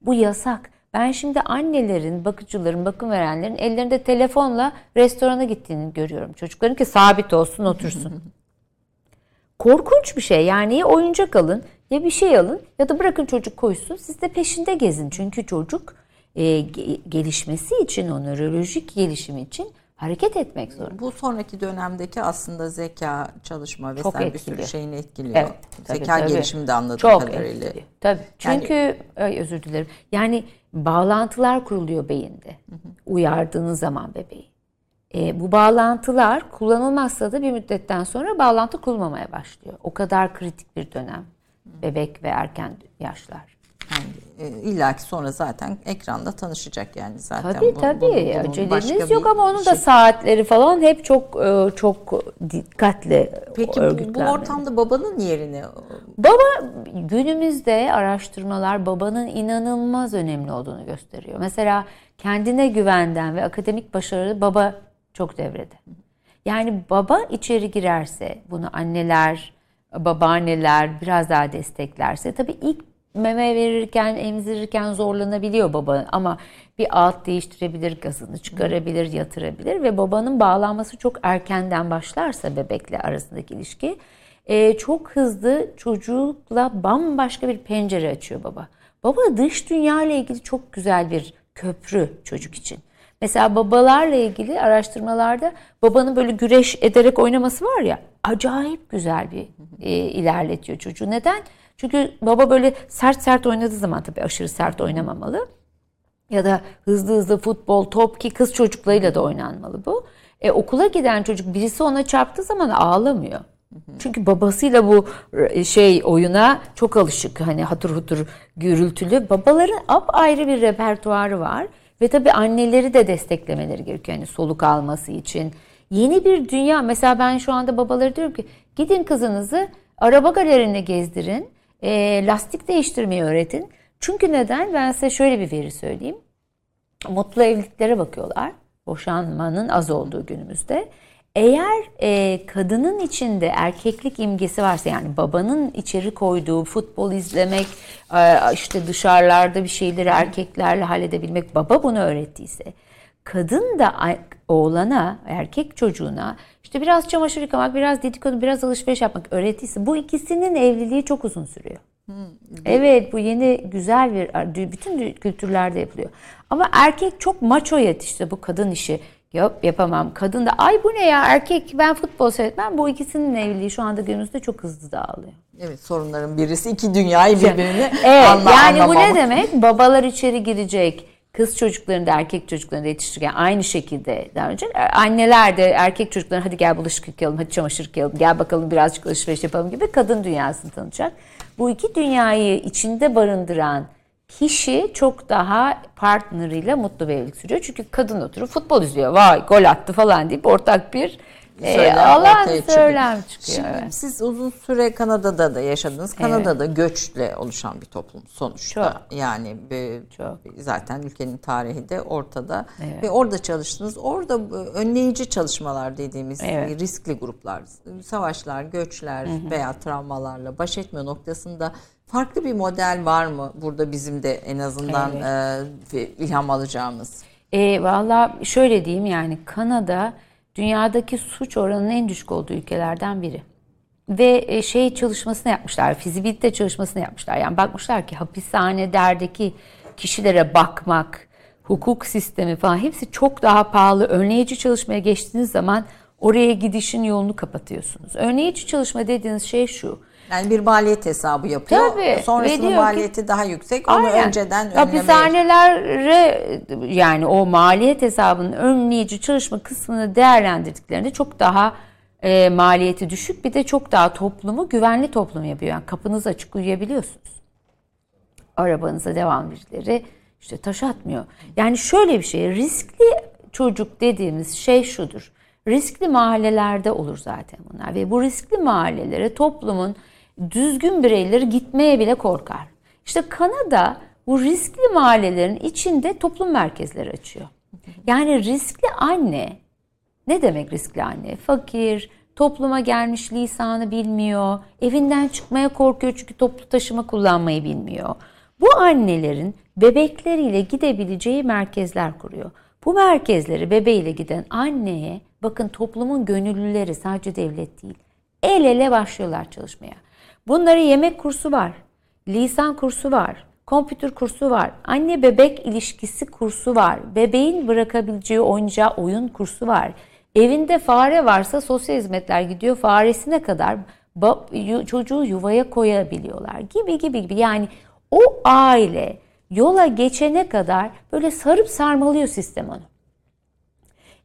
Bu yasak. Ben şimdi annelerin, bakıcıların, bakım verenlerin ellerinde telefonla restorana gittiğini görüyorum. Çocukların ki sabit olsun, otursun. Korkunç bir şey. Yani ya oyuncak alın ya bir şey alın ya da bırakın çocuk koysun. Siz de peşinde gezin. Çünkü çocuk e, ge- gelişmesi için, o nörolojik gelişimi için hareket etmek zorunda. Bu sonraki dönemdeki aslında zeka çalışma Çok vesaire bir sürü şeyini etkiliyor. Evet, tabii, zeka tabii. gelişimi de anladığım Çok kadarıyla. etkili. Tabii. Çünkü ay, özür dilerim. Yani bağlantılar kuruluyor beyinde. Uyardığınız zaman bebeği. E, bu bağlantılar kullanılmazsa da bir müddetten sonra bağlantı kurulmamaya başlıyor. O kadar kritik bir dönem. Bebek ve erken yaşlar. Yani, e, illaki sonra zaten ekranda tanışacak yani zaten. Tabii Bu- tabii. bunun- Aceleniz yok ama onun da şey- saatleri falan hep çok e, çok dikkatle Peki bu, ortamda babanın yerini Baba günümüzde araştırmalar babanın inanılmaz önemli olduğunu gösteriyor. Mesela kendine güvenden ve akademik başarılı baba çok devrede. Yani baba içeri girerse bunu anneler, babaanneler biraz daha desteklerse tabii ilk meme verirken, emzirirken zorlanabiliyor baba ama bir alt değiştirebilir, gazını çıkarabilir, yatırabilir ve babanın bağlanması çok erkenden başlarsa bebekle arasındaki ilişki e, çok hızlı çocukla bambaşka bir pencere açıyor baba. Baba dış dünya ile ilgili çok güzel bir köprü çocuk için. Mesela babalarla ilgili araştırmalarda babanın böyle güreş ederek oynaması var ya acayip güzel bir e, ilerletiyor çocuğu. Neden? Çünkü baba böyle sert sert oynadığı zaman tabii aşırı sert oynamamalı. Ya da hızlı hızlı futbol, top ki kız çocuklarıyla da oynanmalı bu. E, okula giden çocuk birisi ona çarptığı zaman ağlamıyor. Çünkü babasıyla bu e, şey oyuna çok alışık. Hani hatır hutur gürültülü. Babaların ayrı bir repertuarı var. Ve tabii anneleri de desteklemeleri gerekiyor. Yani soluk alması için. Yeni bir dünya. Mesela ben şu anda babaları diyorum ki gidin kızınızı araba galerine gezdirin. E, lastik değiştirmeyi öğretin. Çünkü neden? Ben size şöyle bir veri söyleyeyim. Mutlu evliliklere bakıyorlar. Boşanmanın az olduğu günümüzde. Eğer e, kadının içinde erkeklik imgesi varsa yani babanın içeri koyduğu futbol izlemek, e, işte dışarılarda bir şeyleri erkeklerle halledebilmek baba bunu öğrettiyse kadın da oğlana, erkek çocuğuna işte biraz çamaşır yıkamak, biraz dedikodu, biraz alışveriş yapmak öğrettiyse bu ikisinin evliliği çok uzun sürüyor. Evet bu yeni güzel bir bütün kültürlerde yapılıyor. Ama erkek çok maço yetişti bu kadın işi. Yok yapamam. Kadın da ay bu ne ya erkek ben futbol seyretmem. Bu ikisinin evliliği şu anda günümüzde çok hızlı dağılıyor. evet sorunların birisi iki dünyayı birbirine Evet anla, yani bu anlamamak. ne demek? Babalar içeri girecek. Kız çocuklarını da erkek çocuklarını da yetiştirirken aynı şekilde davranacak. Anneler de erkek çocuklarına hadi gel bulaşık yıkayalım, hadi çamaşır yıkayalım, gel bakalım birazcık alışveriş yapalım gibi kadın dünyasını tanıyacak. Bu iki dünyayı içinde barındıran kişi çok daha partneriyle mutlu bir evlilik sürüyor. Çünkü kadın oturup futbol izliyor. Vay gol attı falan deyip ortak bir söylem e, olan söylem çıkıyor. Şimdi evet. siz uzun süre Kanada'da da yaşadınız. Kanada'da evet. göçle oluşan bir toplum sonuçta. Çok. Yani bir, Çok. zaten ülkenin tarihi de ortada. Evet. Ve orada çalıştınız. Orada önleyici çalışmalar dediğimiz evet. riskli gruplar, savaşlar, göçler Hı-hı. veya travmalarla baş etme noktasında farklı bir model var mı burada bizim de en azından evet. e, ilham alacağımız? E, Valla şöyle diyeyim yani Kanada dünyadaki suç oranının en düşük olduğu ülkelerden biri. Ve e, şey çalışmasını yapmışlar, fizibilite çalışmasını yapmışlar. Yani bakmışlar ki hapishanelerdeki kişilere bakmak, hukuk sistemi falan hepsi çok daha pahalı. Önleyici çalışmaya geçtiğiniz zaman oraya gidişin yolunu kapatıyorsunuz. Önleyici çalışma dediğiniz şey şu. Yani bir maliyet hesabı yapıyor. Tabii. Sonrasında maliyeti ki, daha yüksek. Onu aynen. önceden önlemeye... Hapishanelere yani o maliyet hesabının önleyici çalışma kısmını değerlendirdiklerinde çok daha e, maliyeti düşük bir de çok daha toplumu güvenli toplum yapıyor. Yani kapınız açık uyuyabiliyorsunuz. Arabanıza devam birileri işte taş atmıyor. Yani şöyle bir şey riskli çocuk dediğimiz şey şudur. Riskli mahallelerde olur zaten bunlar ve bu riskli mahallelere toplumun düzgün bireyleri gitmeye bile korkar. İşte Kanada bu riskli mahallelerin içinde toplum merkezleri açıyor. Yani riskli anne ne demek riskli anne? Fakir, topluma gelmiş lisanı bilmiyor, evinden çıkmaya korkuyor çünkü toplu taşıma kullanmayı bilmiyor. Bu annelerin bebekleriyle gidebileceği merkezler kuruyor. Bu merkezleri bebeğiyle giden anneye bakın toplumun gönüllüleri sadece devlet değil el ele başlıyorlar çalışmaya. Bunları yemek kursu var, lisan kursu var, kompütür kursu var, anne bebek ilişkisi kursu var, bebeğin bırakabileceği oynayacağı oyun kursu var. Evinde fare varsa sosyal hizmetler gidiyor faresine kadar çocuğu yuvaya koyabiliyorlar gibi gibi gibi. Yani o aile yola geçene kadar böyle sarıp sarmalıyor sistem onu.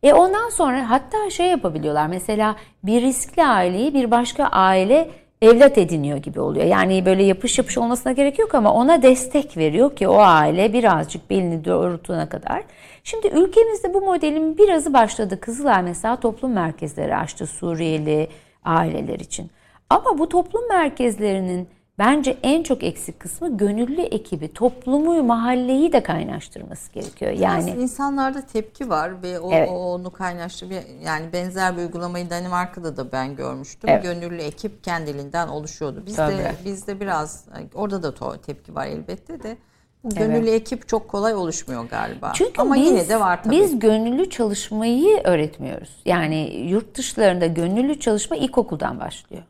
E ondan sonra hatta şey yapabiliyorlar. Mesela bir riskli aileyi bir başka aile evlat ediniyor gibi oluyor. Yani böyle yapış yapış olmasına gerek yok ama ona destek veriyor ki o aile birazcık belini doğrultuna kadar. Şimdi ülkemizde bu modelin birazı başladı. Kızılay mesela toplum merkezleri açtı Suriyeli aileler için. Ama bu toplum merkezlerinin Bence en çok eksik kısmı gönüllü ekibi, toplumu, mahalleyi de kaynaştırması gerekiyor. Yani Biraz insanlarda tepki var ve o, evet. o onu kaynaştırıyor. Yani benzer bir uygulamayı Danimarka'da da ben görmüştüm. Evet. Gönüllü ekip kendiliğinden oluşuyordu. Bizde bizde biraz orada da tepki var elbette de. Bu gönüllü evet. ekip çok kolay oluşmuyor galiba. Çünkü Ama biz, yine de var tabii. Biz gönüllü çalışmayı öğretmiyoruz. Yani yurt dışlarında gönüllü çalışma ilkokuldan başlıyor.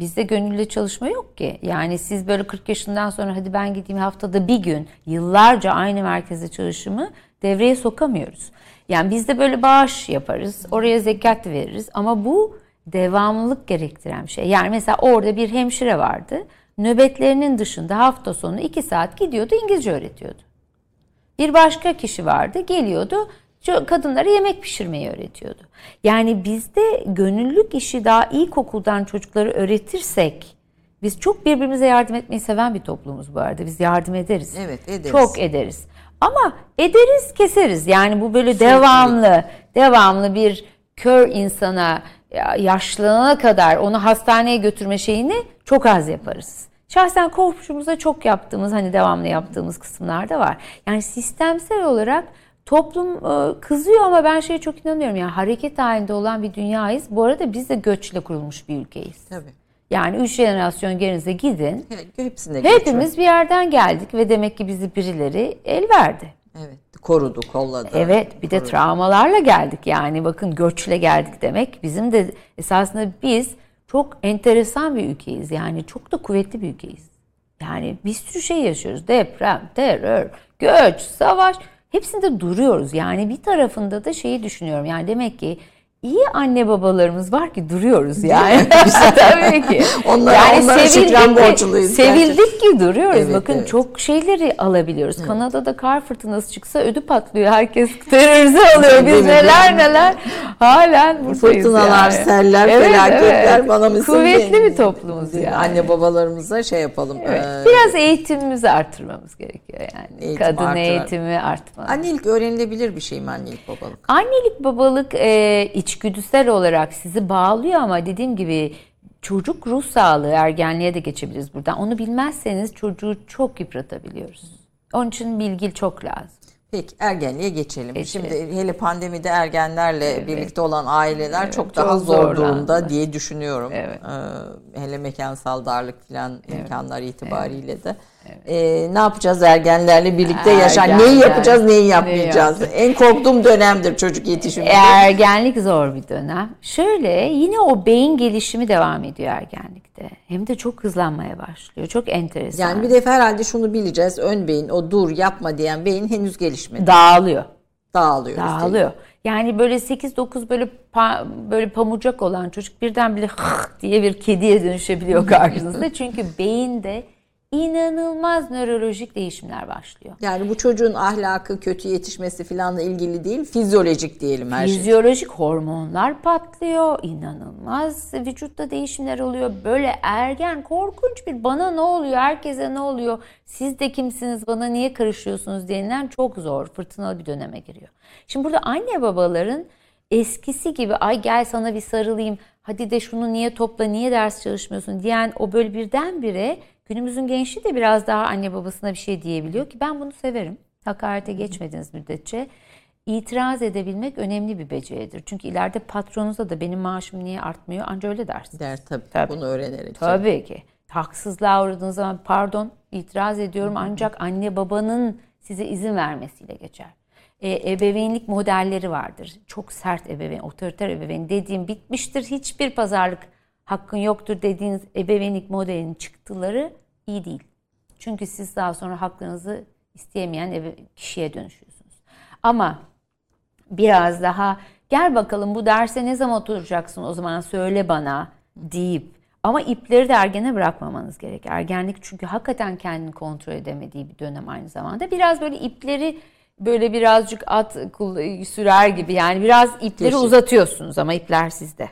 Bizde gönüllü çalışma yok ki. Yani siz böyle 40 yaşından sonra hadi ben gideyim haftada bir gün yıllarca aynı merkezde çalışımı devreye sokamıyoruz. Yani biz de böyle bağış yaparız. Oraya zekat veririz ama bu devamlılık gerektiren bir şey. Yani mesela orada bir hemşire vardı. Nöbetlerinin dışında hafta sonu 2 saat gidiyordu İngilizce öğretiyordu. Bir başka kişi vardı geliyordu kadınlara yemek pişirmeyi öğretiyordu. Yani bizde gönüllülük işi daha ilkokuldan çocukları öğretirsek biz çok birbirimize yardım etmeyi seven bir toplumuz bu arada. Biz yardım ederiz. Evet ederiz. Çok ederiz. Ama ederiz keseriz. Yani bu böyle Sürekli. devamlı, devamlı bir kör insana yaşlılığına kadar onu hastaneye götürme şeyini çok az yaparız. Şahsen komşumuza çok yaptığımız hani devamlı yaptığımız kısımlar da var. Yani sistemsel olarak Toplum e, kızıyor ama ben şeye çok inanıyorum. Yani hareket halinde olan bir dünyayız. Bu arada biz de göçle kurulmuş bir ülkeyiz. Tabii. Yani üç jenerasyon gerinize gidin. Hepsinde Hepimiz bir yerden geldik ve demek ki bizi birileri el verdi. Evet. Korudu, kolladı. Evet. Bir korudu. de travmalarla geldik. Yani bakın göçle geldik demek. Bizim de esasında biz çok enteresan bir ülkeyiz. Yani çok da kuvvetli bir ülkeyiz. Yani bir sürü şey yaşıyoruz. Deprem, terör, göç, savaş. Hepsinde duruyoruz. Yani bir tarafında da şeyi düşünüyorum. Yani demek ki iyi anne babalarımız var ki duruyoruz yani. tabii ki. Onlar, yani onlara sevildik, borçluyuz. Sevildik gerçekten. ki duruyoruz. Evet, Bakın evet. çok şeyleri alabiliyoruz. Evet. Kanada'da kar fırtınası çıksa ödü patlıyor. Herkes terörize alıyor. Biz neler neler halen buradayız Fırtınalar, yani. seller, evet, felaketler evet. bana mısın? Kuvvetli bir toplumuz yani. Anne babalarımıza şey yapalım. Evet. Ee, Biraz eğitimimizi artırmamız gerekiyor yani. Eğitim Kadın artırar. eğitimi artmalı. Annelik öğrenilebilir bir şey mi annelik babalık? Annelik babalık e, iç içgüdüsel olarak sizi bağlıyor ama dediğim gibi çocuk ruh sağlığı ergenliğe de geçebiliriz buradan. Onu bilmezseniz çocuğu çok yıpratabiliyoruz. Onun için bilgi çok lazım. Peki ergenliğe geçelim. Geçelim. Şimdi hele pandemide ergenlerle birlikte olan aileler Evet, çok çok daha zor zorlandı. durumda diye düşünüyorum. Evet. Ee, hele mekansal darlık falan imkanlar itibariyle de. Ee, ne yapacağız ergenlerle birlikte yaşar? Ergenler. Neyi yapacağız, neyi Neyi yapmayacağız? en korktuğum dönemdir çocuk yetişimi. Ergenlik zor bir dönem. Şöyle yine o beyin gelişimi devam ediyor ergenlikte. Hem de çok hızlanmaya başlıyor. Çok enteresan. Yani bir de herhalde şunu bileceğiz. Ön beyin o dur yapma diyen beyin henüz gelişmedi. dağılıyor. Dağılıyor. Dağılıyor. Yani böyle 8-9 böyle pa- böyle pamucak olan çocuk birdenbire hıh diye bir kediye dönüşebiliyor karşınızda. Çünkü beyinde inanılmaz nörolojik değişimler başlıyor. Yani bu çocuğun ahlakı kötü yetişmesi falanla ilgili değil, fizyolojik diyelim her şey. Fizyolojik hormonlar patlıyor. inanılmaz vücutta değişimler oluyor. Böyle ergen korkunç bir bana ne oluyor, herkese ne oluyor, siz de kimsiniz, bana niye karışıyorsunuz denilen çok zor, fırtınalı bir döneme giriyor. Şimdi burada anne babaların eskisi gibi ay gel sana bir sarılayım, hadi de şunu niye topla, niye ders çalışmıyorsun diyen o böyle birdenbire günümüzün gençliği de biraz daha anne babasına bir şey diyebiliyor ki ben bunu severim. Hakarete geçmediğiniz müddetçe itiraz edebilmek önemli bir beceridir. Çünkü ileride patronunuza da benim maaşım niye artmıyor anca öyle dersiniz. Der tabii, Tabii. bunu öğrenerek. Tabii ki. Haksızlığa uğradığınız zaman pardon itiraz ediyorum ancak anne babanın size izin vermesiyle geçer. E, ebeveynlik modelleri vardır. Çok sert ebeveyn, otoriter ebeveyn dediğim bitmiştir. Hiçbir pazarlık hakkın yoktur dediğiniz ebeveynlik modelinin çıktıları iyi değil. Çünkü siz daha sonra haklarınızı isteyemeyen kişiye dönüşüyorsunuz. Ama biraz daha gel bakalım bu derse ne zaman oturacaksın o zaman söyle bana deyip ama ipleri de ergene bırakmamanız gerek. Ergenlik çünkü hakikaten kendini kontrol edemediği bir dönem aynı zamanda. Biraz böyle ipleri böyle birazcık at sürer gibi yani biraz ipleri Keşif. uzatıyorsunuz ama ipler sizde.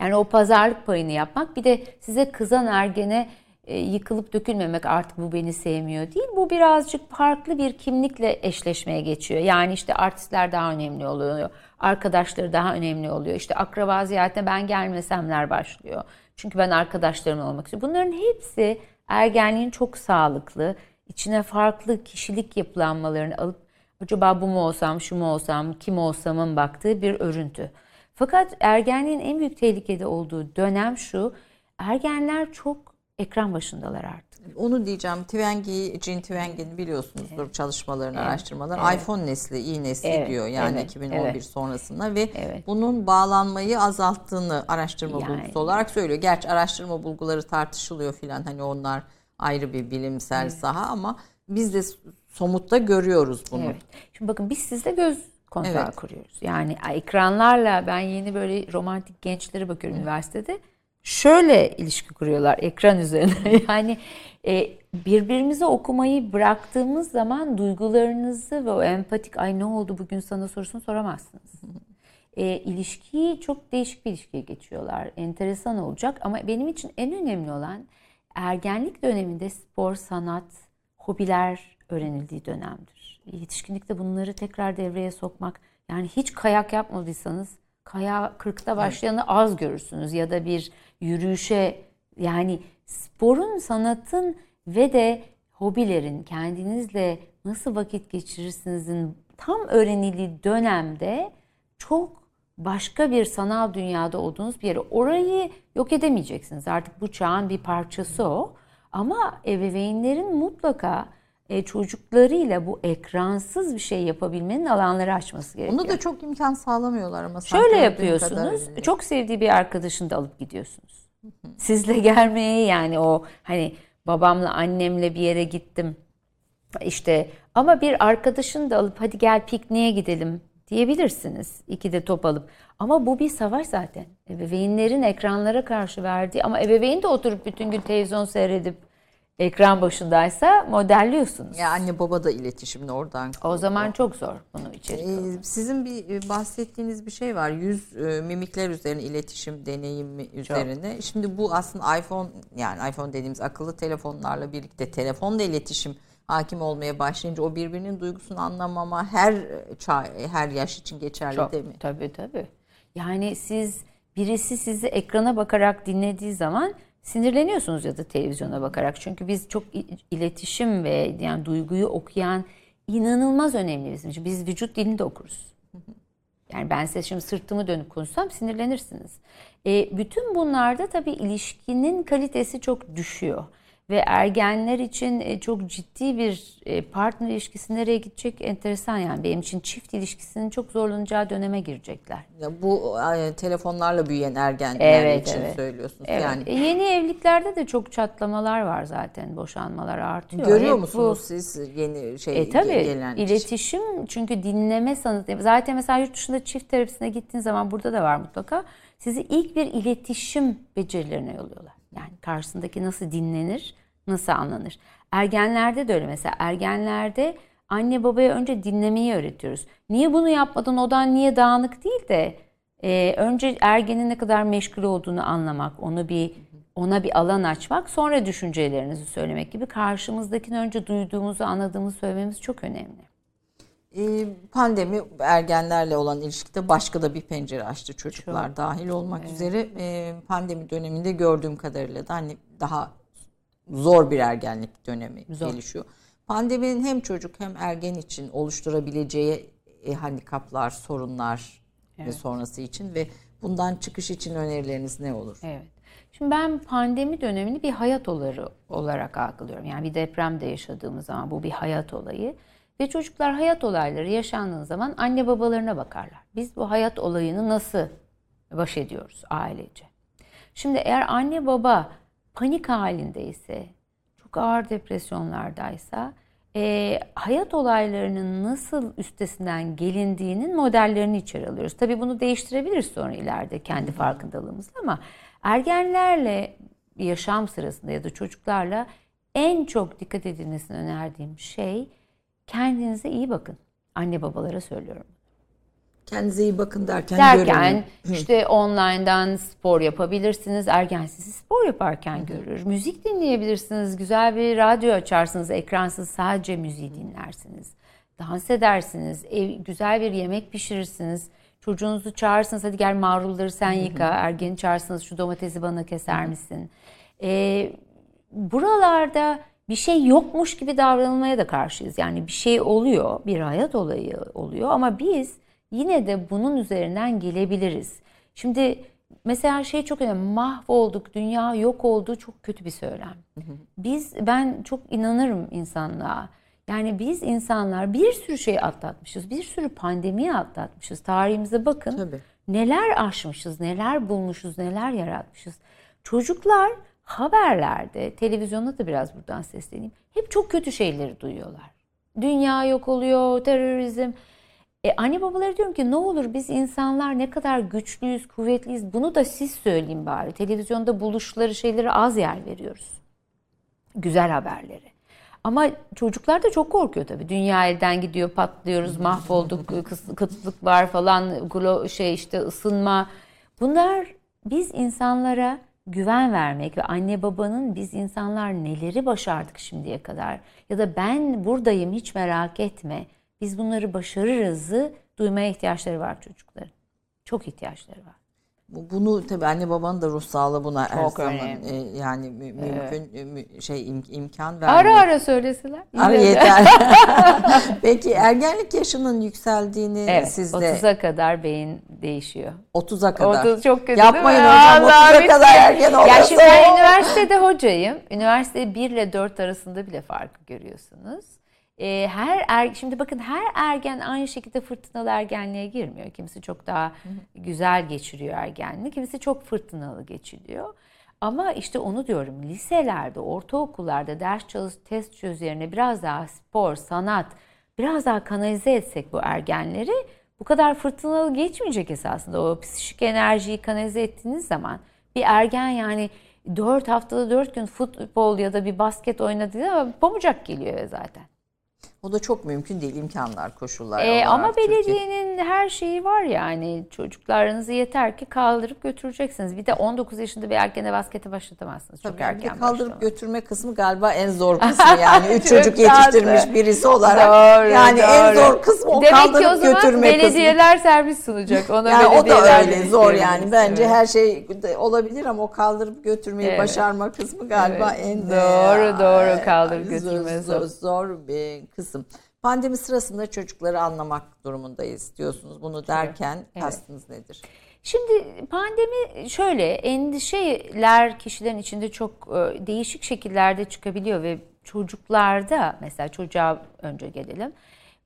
Yani o pazarlık payını yapmak bir de size kızan ergene e, yıkılıp dökülmemek artık bu beni sevmiyor değil. Bu birazcık farklı bir kimlikle eşleşmeye geçiyor. Yani işte artistler daha önemli oluyor. Arkadaşları daha önemli oluyor. İşte akraba ziyaretine ben gelmesemler başlıyor. Çünkü ben arkadaşlarımla olmak istiyorum. Bunların hepsi ergenliğin çok sağlıklı, içine farklı kişilik yapılanmalarını alıp acaba bu mu olsam, şu mu olsam, kim olsamın baktığı bir örüntü. Fakat ergenliğin en büyük tehlikede olduğu dönem şu. Ergenler çok ekran başındalar artık. Onu diyeceğim. Twengi, Jean Twengi'ni biliyorsunuzdur çalışmalarını, araştırmaları. iPhone nesli, iyi nesli Evet, diyor yani evet, 2011 evet. sonrasında ve Evet. bunun bağlanmayı azalttığını araştırma Yani. bulgusu olarak söylüyor. Gerçi araştırma bulguları tartışılıyor filan hani onlar ayrı bir bilimsel saha ama biz de somutta görüyoruz bunu. Evet. Şimdi bakın biz sizle göz kontağı Evet. kuruyoruz. Yani ekranlarla ben yeni böyle romantik gençlere bakıyorum üniversitede. Şöyle ilişki kuruyorlar ekran üzerine. yani e, birbirimize okumayı bıraktığımız zaman duygularınızı ve o empatik ay ne oldu bugün sana sorusunu soramazsınız. E, ilişkiyi çok değişik bir ilişkiye geçiyorlar. Enteresan olacak ama benim için en önemli olan ergenlik döneminde spor, sanat, hobiler öğrenildiği dönemdir. Yetişkinlikte bunları tekrar devreye sokmak. Yani hiç kayak yapmadıysanız kaya 40'ta başlayanı az görürsünüz ya da bir yürüyüşe yani sporun, sanatın ve de hobilerin kendinizle nasıl vakit geçirirsinizin tam öğrenildiği dönemde çok başka bir sanal dünyada olduğunuz bir yere orayı yok edemeyeceksiniz. Artık bu çağın bir parçası o. Ama ebeveynlerin mutlaka e, çocuklarıyla bu ekransız bir şey yapabilmenin alanları açması gerekiyor. Onu da çok imkan sağlamıyorlar ama. Şöyle yapıyorsunuz. kadarıyla. Çok sevdiği bir arkadaşını da alıp gidiyorsunuz. Sizle gelmeye yani o hani babamla annemle bir yere gittim. İşte ama bir arkadaşını da alıp hadi gel pikniğe gidelim diyebilirsiniz. İki de top alıp. Ama bu bir savaş zaten. Ebeveynlerin ekranlara karşı verdiği ama ebeveyn de oturup bütün gün televizyon seyredip ekran başındaysa modelliyorsunuz. Ya anne baba da iletişimini oradan. O zaman çok zor bunu içerik. Ee, Sizin bir e, bahsettiğiniz bir şey var. Yüz e, mimikler üzerine iletişim deneyimi üzerine. Şimdi bu aslında iPhone yani iPhone dediğimiz akıllı telefonlarla birlikte telefonla iletişim hakim olmaya başlayınca o birbirinin duygusunu anlamama her çağ, her yaş için geçerli Çok, değil mi? tabii tabii. Yani siz birisi sizi ekrana bakarak dinlediği zaman sinirleniyorsunuz ya da televizyona bakarak. Çünkü biz çok iletişim ve yani duyguyu okuyan inanılmaz önemli bizim için. Biz vücut dilini de okuruz. Yani ben size şimdi sırtımı dönüp konuşsam sinirlenirsiniz. E, bütün bunlarda tabii ilişkinin kalitesi çok düşüyor ve ergenler için e, çok ciddi bir e, partner ilişkisi nereye gidecek enteresan yani benim için çift ilişkisinin çok zorlanacağı döneme girecekler. Ya bu e, telefonlarla büyüyen ergenler evet, için evet. söylüyorsunuz. Evet. Yani yeni evliliklerde de çok çatlamalar var zaten. Boşanmalar artıyor. Görüyor Hep musunuz bu, siz yeni şey e, tabii, gelen iletişim için. çünkü dinleme sanatı. Zaten mesela yurt dışında çift terapisine gittiğin zaman burada da var mutlaka. Sizi ilk bir iletişim becerilerine yolluyorlar. Yani karşısındaki nasıl dinlenir, nasıl anlanır. Ergenlerde de öyle mesela ergenlerde anne babaya önce dinlemeyi öğretiyoruz. Niye bunu yapmadın odan niye dağınık değil de e, önce ergenin ne kadar meşgul olduğunu anlamak, onu bir ona bir alan açmak, sonra düşüncelerinizi söylemek gibi karşımızdakini önce duyduğumuzu, anladığımızı söylememiz çok önemli. Ee, pandemi ergenlerle olan ilişkide başka da bir pencere açtı çocuklar Çok. dahil olmak evet. üzere. Ee, pandemi döneminde gördüğüm kadarıyla da hani daha zor bir ergenlik dönemi zor. gelişiyor. Pandeminin hem çocuk hem ergen için oluşturabileceği e, handikaplar, sorunlar evet. ve sonrası için ve bundan çıkış için önerileriniz ne olur? Evet. Şimdi ben pandemi dönemini bir hayat olayı olarak algılıyorum. Yani bir depremde yaşadığımız zaman bu bir hayat olayı. Ve çocuklar hayat olayları yaşandığı zaman anne babalarına bakarlar. Biz bu hayat olayını nasıl baş ediyoruz ailece? Şimdi eğer anne baba panik halindeyse, çok ağır depresyonlardaysa, e, hayat olaylarının nasıl üstesinden gelindiğinin modellerini içeri alıyoruz. Tabii bunu değiştirebiliriz sonra ileride kendi farkındalığımızla ama ergenlerle yaşam sırasında ya da çocuklarla en çok dikkat edilmesini önerdiğim şey Kendinize iyi bakın. Anne babalara söylüyorum. Kendinize iyi bakın derken Derken işte online'dan spor yapabilirsiniz. Ergen sizi spor yaparken görür. Müzik dinleyebilirsiniz. Güzel bir radyo açarsınız. Ekransız sadece müziği dinlersiniz. Dans edersiniz. Ev, güzel bir yemek pişirirsiniz. Çocuğunuzu çağırırsınız. Hadi gel marulları sen yıka. Ergeni çağırırsınız. Şu domatesi bana keser misin? Ee, buralarda bir şey yokmuş gibi davranılmaya da karşıyız. Yani bir şey oluyor, bir hayat olayı oluyor ama biz yine de bunun üzerinden gelebiliriz. Şimdi mesela şey çok önemli. Mahvolduk, dünya yok oldu çok kötü bir söylem. Biz ben çok inanırım insanlığa. Yani biz insanlar bir sürü şey atlatmışız. Bir sürü pandemiyi atlatmışız. Tarihimize bakın. Tabii. Neler aşmışız, neler bulmuşuz, neler yaratmışız. Çocuklar haberlerde, televizyonda da biraz buradan sesleneyim. Hep çok kötü şeyleri duyuyorlar. Dünya yok oluyor, terörizm. E, anne babaları diyorum ki ne olur biz insanlar ne kadar güçlüyüz, kuvvetliyiz bunu da siz söyleyin bari. Televizyonda buluşları şeyleri az yer veriyoruz. Güzel haberleri. Ama çocuklar da çok korkuyor tabii. Dünya elden gidiyor, patlıyoruz, mahvolduk, kıtlık var falan, şey işte ısınma. Bunlar biz insanlara güven vermek ve anne babanın biz insanlar neleri başardık şimdiye kadar ya da ben buradayım hiç merak etme biz bunları başarırızı duymaya ihtiyaçları var çocukların. Çok ihtiyaçları var. Bunu tabii anne babanın da ruh sağlığı buna Çok her zaman e, yani mü, mümkün evet. şey im, imkan vermiyor. Ara ara söyleseler. Ara yeter. Peki ergenlik yaşının yükseldiğini evet, sizde 30'a kadar beyin değişiyor. 30'a kadar. 30 çok kötü Yapmayın hocam 30'a kadar ergen oluyorsa. Ya şimdi ben üniversitede hocayım. Üniversite 1 ile 4 arasında bile farkı görüyorsunuz. E, her er, şimdi bakın her ergen aynı şekilde fırtınalı ergenliğe girmiyor. Kimisi çok daha güzel geçiriyor ergenliği, kimisi çok fırtınalı geçiriyor. Ama işte onu diyorum liselerde, ortaokullarda ders çalış, test çöz yerine biraz daha spor, sanat, biraz daha kanalize etsek bu ergenleri bu kadar fırtınalı geçmeyecek esasında. O psikik enerjiyi kanalize ettiğiniz zaman bir ergen yani 4 haftada 4 gün futbol ya da bir basket oynadığı zaman pamucak geliyor zaten. O da çok mümkün değil imkanlar, koşullar. Ee, ama Türkiye. belediyenin her şeyi var yani çocuklarınızı yeter ki kaldırıp götüreceksiniz. Bir de 19 yaşında bir erkene baskete başlatamazsınız. Çok Tabii erken kaldırıp başlamak. götürme kısmı galiba en zor kısmı yani. Üç çocuk yetiştirmiş birisi olarak. Doğru, yani en doğru. zor kısmı o Demek ki kaldırıp o zaman götürme kısmı. belediyeler servis sunacak. Ona Yani o da belediyeler öyle zor yani. Bence Evet. her şey olabilir ama o kaldırıp götürmeyi Evet. başarma kısmı galiba Evet. en Doğru, doğru. e, Kaldırıp götürme zor, zor. zor bir kısım. Pandemi sırasında çocukları anlamak durumundayız diyorsunuz. Bunu derken kastınız nedir? Şimdi pandemi şöyle endişeler kişilerin içinde çok e, değişik şekillerde çıkabiliyor ve çocuklarda mesela çocuğa önce gelelim.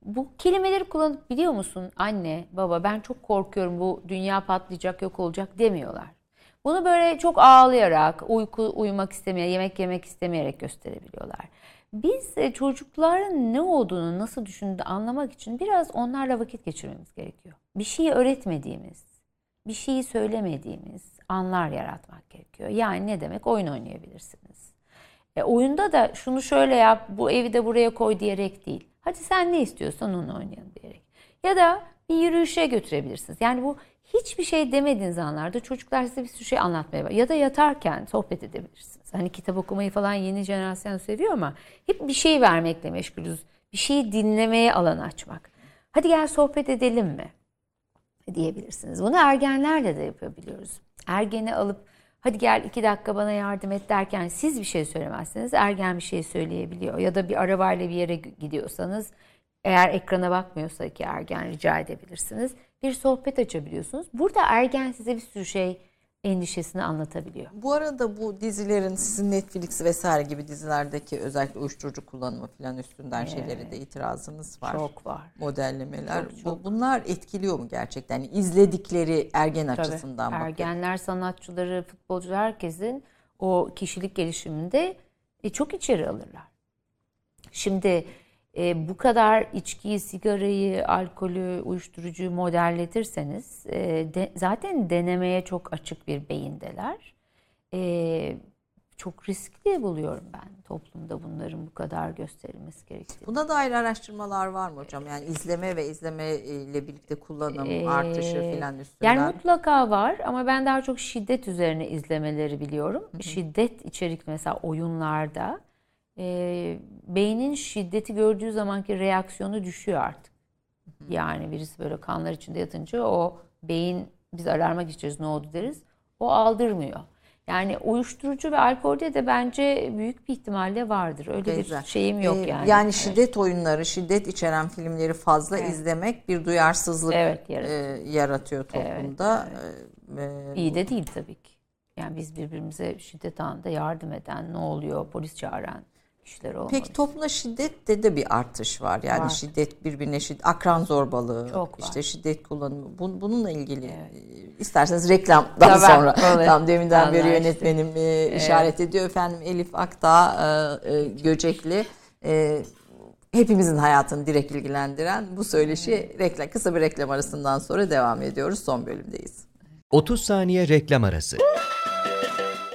Bu kelimeleri kullanıp biliyor musun anne baba ben çok korkuyorum bu dünya patlayacak yok olacak demiyorlar. Bunu böyle çok ağlayarak uyku uyumak istemeyerek yemek yemek istemeyerek gösterebiliyorlar. Biz e, çocukların ne olduğunu nasıl düşündüğünü anlamak için biraz onlarla vakit geçirmemiz gerekiyor. Bir şeyi öğretmediğimiz bir şeyi söylemediğimiz anlar yaratmak gerekiyor. Yani ne demek? Oyun oynayabilirsiniz. E, oyunda da şunu şöyle yap, bu evi de buraya koy diyerek değil. Hadi sen ne istiyorsan onu oynayalım diyerek. Ya da bir yürüyüşe götürebilirsiniz. Yani bu hiçbir şey demediğiniz anlarda çocuklar size bir sürü şey anlatmaya başlıyor. Ya da yatarken sohbet edebilirsiniz. Hani kitap okumayı falan yeni jenerasyon seviyor ama hep bir şey vermekle meşgulüz. Bir şeyi dinlemeye alan açmak. Hadi gel sohbet edelim mi? diyebilirsiniz. Bunu ergenlerle de yapabiliyoruz. Ergeni alıp hadi gel iki dakika bana yardım et derken siz bir şey söylemezseniz ergen bir şey söyleyebiliyor. Ya da bir arabayla bir yere gidiyorsanız eğer ekrana bakmıyorsa ki ergen rica edebilirsiniz. Bir sohbet açabiliyorsunuz. Burada ergen size bir sürü şey endişesini anlatabiliyor. Bu arada bu dizilerin sizin Netflix vesaire gibi dizilerdeki özellikle uyuşturucu kullanımı falan üstünden şeylere de itirazınız var. Çok var. Modellemeler. Çok, Bu- çok. bunlar etkiliyor mu gerçekten? Yani izledikleri ergen Tabii. açısından bakın. Ergenler, sanatçıları, futbolcular herkesin o kişilik gelişiminde e, çok içeri alırlar. Şimdi e, bu kadar içkiyi, sigarayı, alkolü, uyuşturucuyu modelletirseniz e, de- zaten denemeye çok açık bir beyindeler. E, çok riskli buluyorum ben toplumda bunların bu kadar gösterilmesi gerektiğini. Buna dair araştırmalar var mı hocam? Yani izleme ve izleme ile birlikte kullanım Ee, artışı falan üstünden. Yani mutlaka var ama ben daha çok şiddet üzerine izlemeleri biliyorum. Şiddet içerikli mesela oyunlarda e, beynin şiddeti gördüğü zamanki reaksiyonu düşüyor artık. Yani birisi böyle kanlar içinde yatınca o beyin biz alarma geçeriz ne oldu deriz. O aldırmıyor. Yani uyuşturucu ve alkolde de bence büyük bir ihtimalle vardır. Öyle Güzel. bir şeyim yok Ee, yani. Yani Evet. şiddet oyunları, şiddet içeren filmleri fazla izlemek bir duyarsızlık Evet, e, yaratıyor. yaratıyor toplumda. Ee, İyi de değil tabii ki. Yani biz birbirimize şiddet anında yardım eden, ne oluyor, polis çağıran kişiler olmalı. Peki toplumda şiddette de bir artış var. Yani Var. şiddet birbirine şiddet, akran zorbalığı, Çok var. işte şiddet kullanımı. Bun- bununla ilgili e, isterseniz reklamdan Tabii, sonra olur. tam deminden beri Anlaştık. yönetmenim e, işaret ediyor. Efendim Elif Akdağ e, e, Göcekli e, hepimizin hayatını direkt ilgilendiren bu söyleşi reklam, kısa bir reklam arasından sonra devam ediyoruz. Son bölümdeyiz. 30 saniye reklam arası.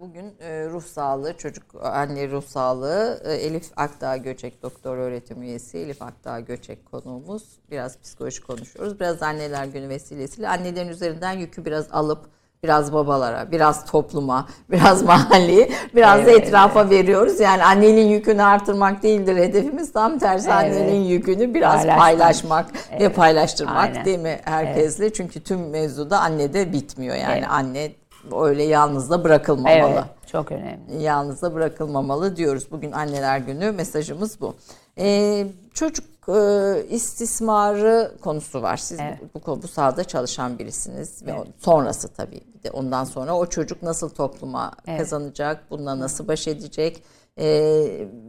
Bugün e, ruh sağlığı, çocuk anne ruh sağlığı, e, Elif Akdağ Göçek doktor öğretim üyesi Elif Akdağ Göçek konuğumuz. Biraz psikoloji konuşuyoruz. Biraz anneler günü vesilesiyle annelerin üzerinden yükü biraz alıp biraz babalara, biraz topluma, biraz mahalleye, biraz da Evet, etrafa veriyoruz. Yani annenin yükünü artırmak değildir hedefimiz. Tam tersi Evet. annenin yükünü biraz Paylaşmak. paylaşmak ve paylaştırmak Aynen. değil mi herkesle? Çünkü tüm mevzuda annede bitmiyor. Yani Evet. anne öyle yalnız da bırakılmamalı. Evet, çok önemli. Yalnız da bırakılmamalı diyoruz. Bugün anneler günü mesajımız bu. Ee, çocuk e, istismarı konusu var. Siz Evet. bu, bu, bu sahada çalışan birisiniz ve o- sonrası tabii. Bir de ondan sonra o çocuk nasıl topluma kazanacak, bununla nasıl baş edecek? E,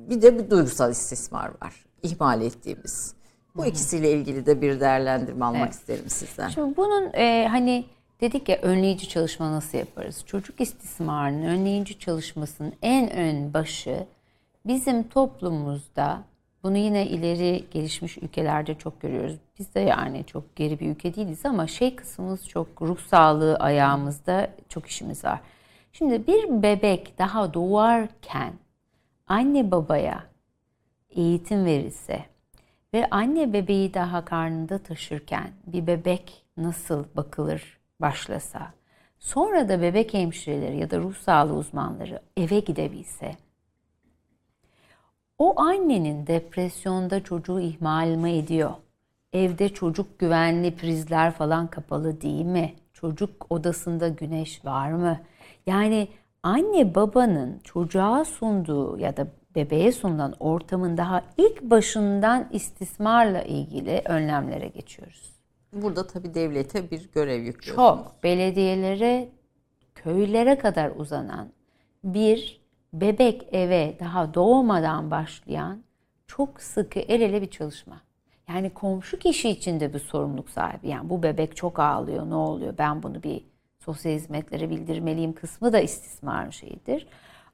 bir de bir duygusal istismar var. ihmal ettiğimiz. Bu ikisiyle ilgili de bir değerlendirme almak Evet. isterim sizden. Şimdi bunun e, hani dedik ya önleyici çalışma nasıl yaparız? Çocuk istismarının önleyici çalışmasının en ön başı bizim toplumumuzda bunu yine ileri gelişmiş ülkelerde çok görüyoruz. Biz de yani çok geri bir ülke değiliz ama şey kısmımız çok ruh sağlığı ayağımızda çok işimiz var. Şimdi bir bebek daha doğarken anne babaya eğitim verilse ve anne bebeği daha karnında taşırken bir bebek nasıl bakılır başlasa, sonra da bebek hemşireleri ya da ruh sağlığı uzmanları eve gidebilse, o annenin depresyonda çocuğu ihmal mi ediyor? Evde çocuk güvenli prizler falan kapalı değil mi? Çocuk odasında güneş var mı? Yani anne babanın çocuğa sunduğu ya da bebeğe sunulan ortamın daha ilk başından istismarla ilgili önlemlere geçiyoruz. Burada tabii devlete bir görev yüklüyorsunuz. Çok belediyelere, köylere kadar uzanan bir bebek eve daha doğmadan başlayan çok sıkı el ele bir çalışma. Yani komşu kişi için de bir sorumluluk sahibi. Yani bu bebek çok ağlıyor, ne oluyor? Ben bunu bir sosyal hizmetlere bildirmeliyim kısmı da istismar şeyidir.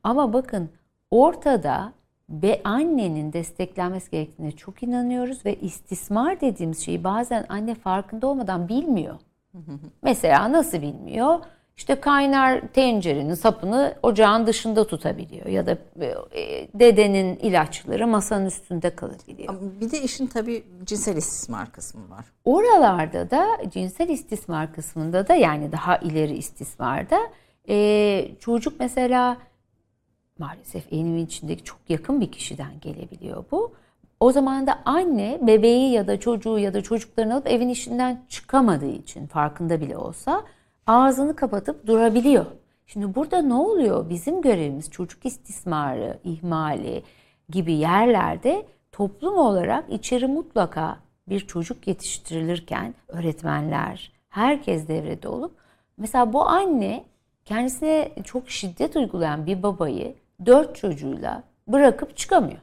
Ama bakın ortada ve annenin desteklenmesi gerektiğine çok inanıyoruz ve istismar dediğimiz şeyi bazen anne farkında olmadan bilmiyor. Mesela nasıl bilmiyor? İşte kaynar tencerenin sapını ocağın dışında tutabiliyor ya da e, dedenin ilaçları masanın üstünde kalabiliyor. Bir de işin tabii cinsel istismar kısmı var. Oralarda da cinsel istismar kısmında da yani daha ileri istismarda e, çocuk mesela maalesef evimin içindeki çok yakın bir kişiden gelebiliyor bu. O zaman da anne bebeği ya da çocuğu ya da çocuklarını alıp evin içinden çıkamadığı için farkında bile olsa ağzını kapatıp durabiliyor. Şimdi burada ne oluyor? Bizim görevimiz çocuk istismarı, ihmali gibi yerlerde toplum olarak içeri mutlaka bir çocuk yetiştirilirken öğretmenler, herkes devrede olup mesela bu anne kendisine çok şiddet uygulayan bir babayı dört çocuğuyla bırakıp çıkamıyor.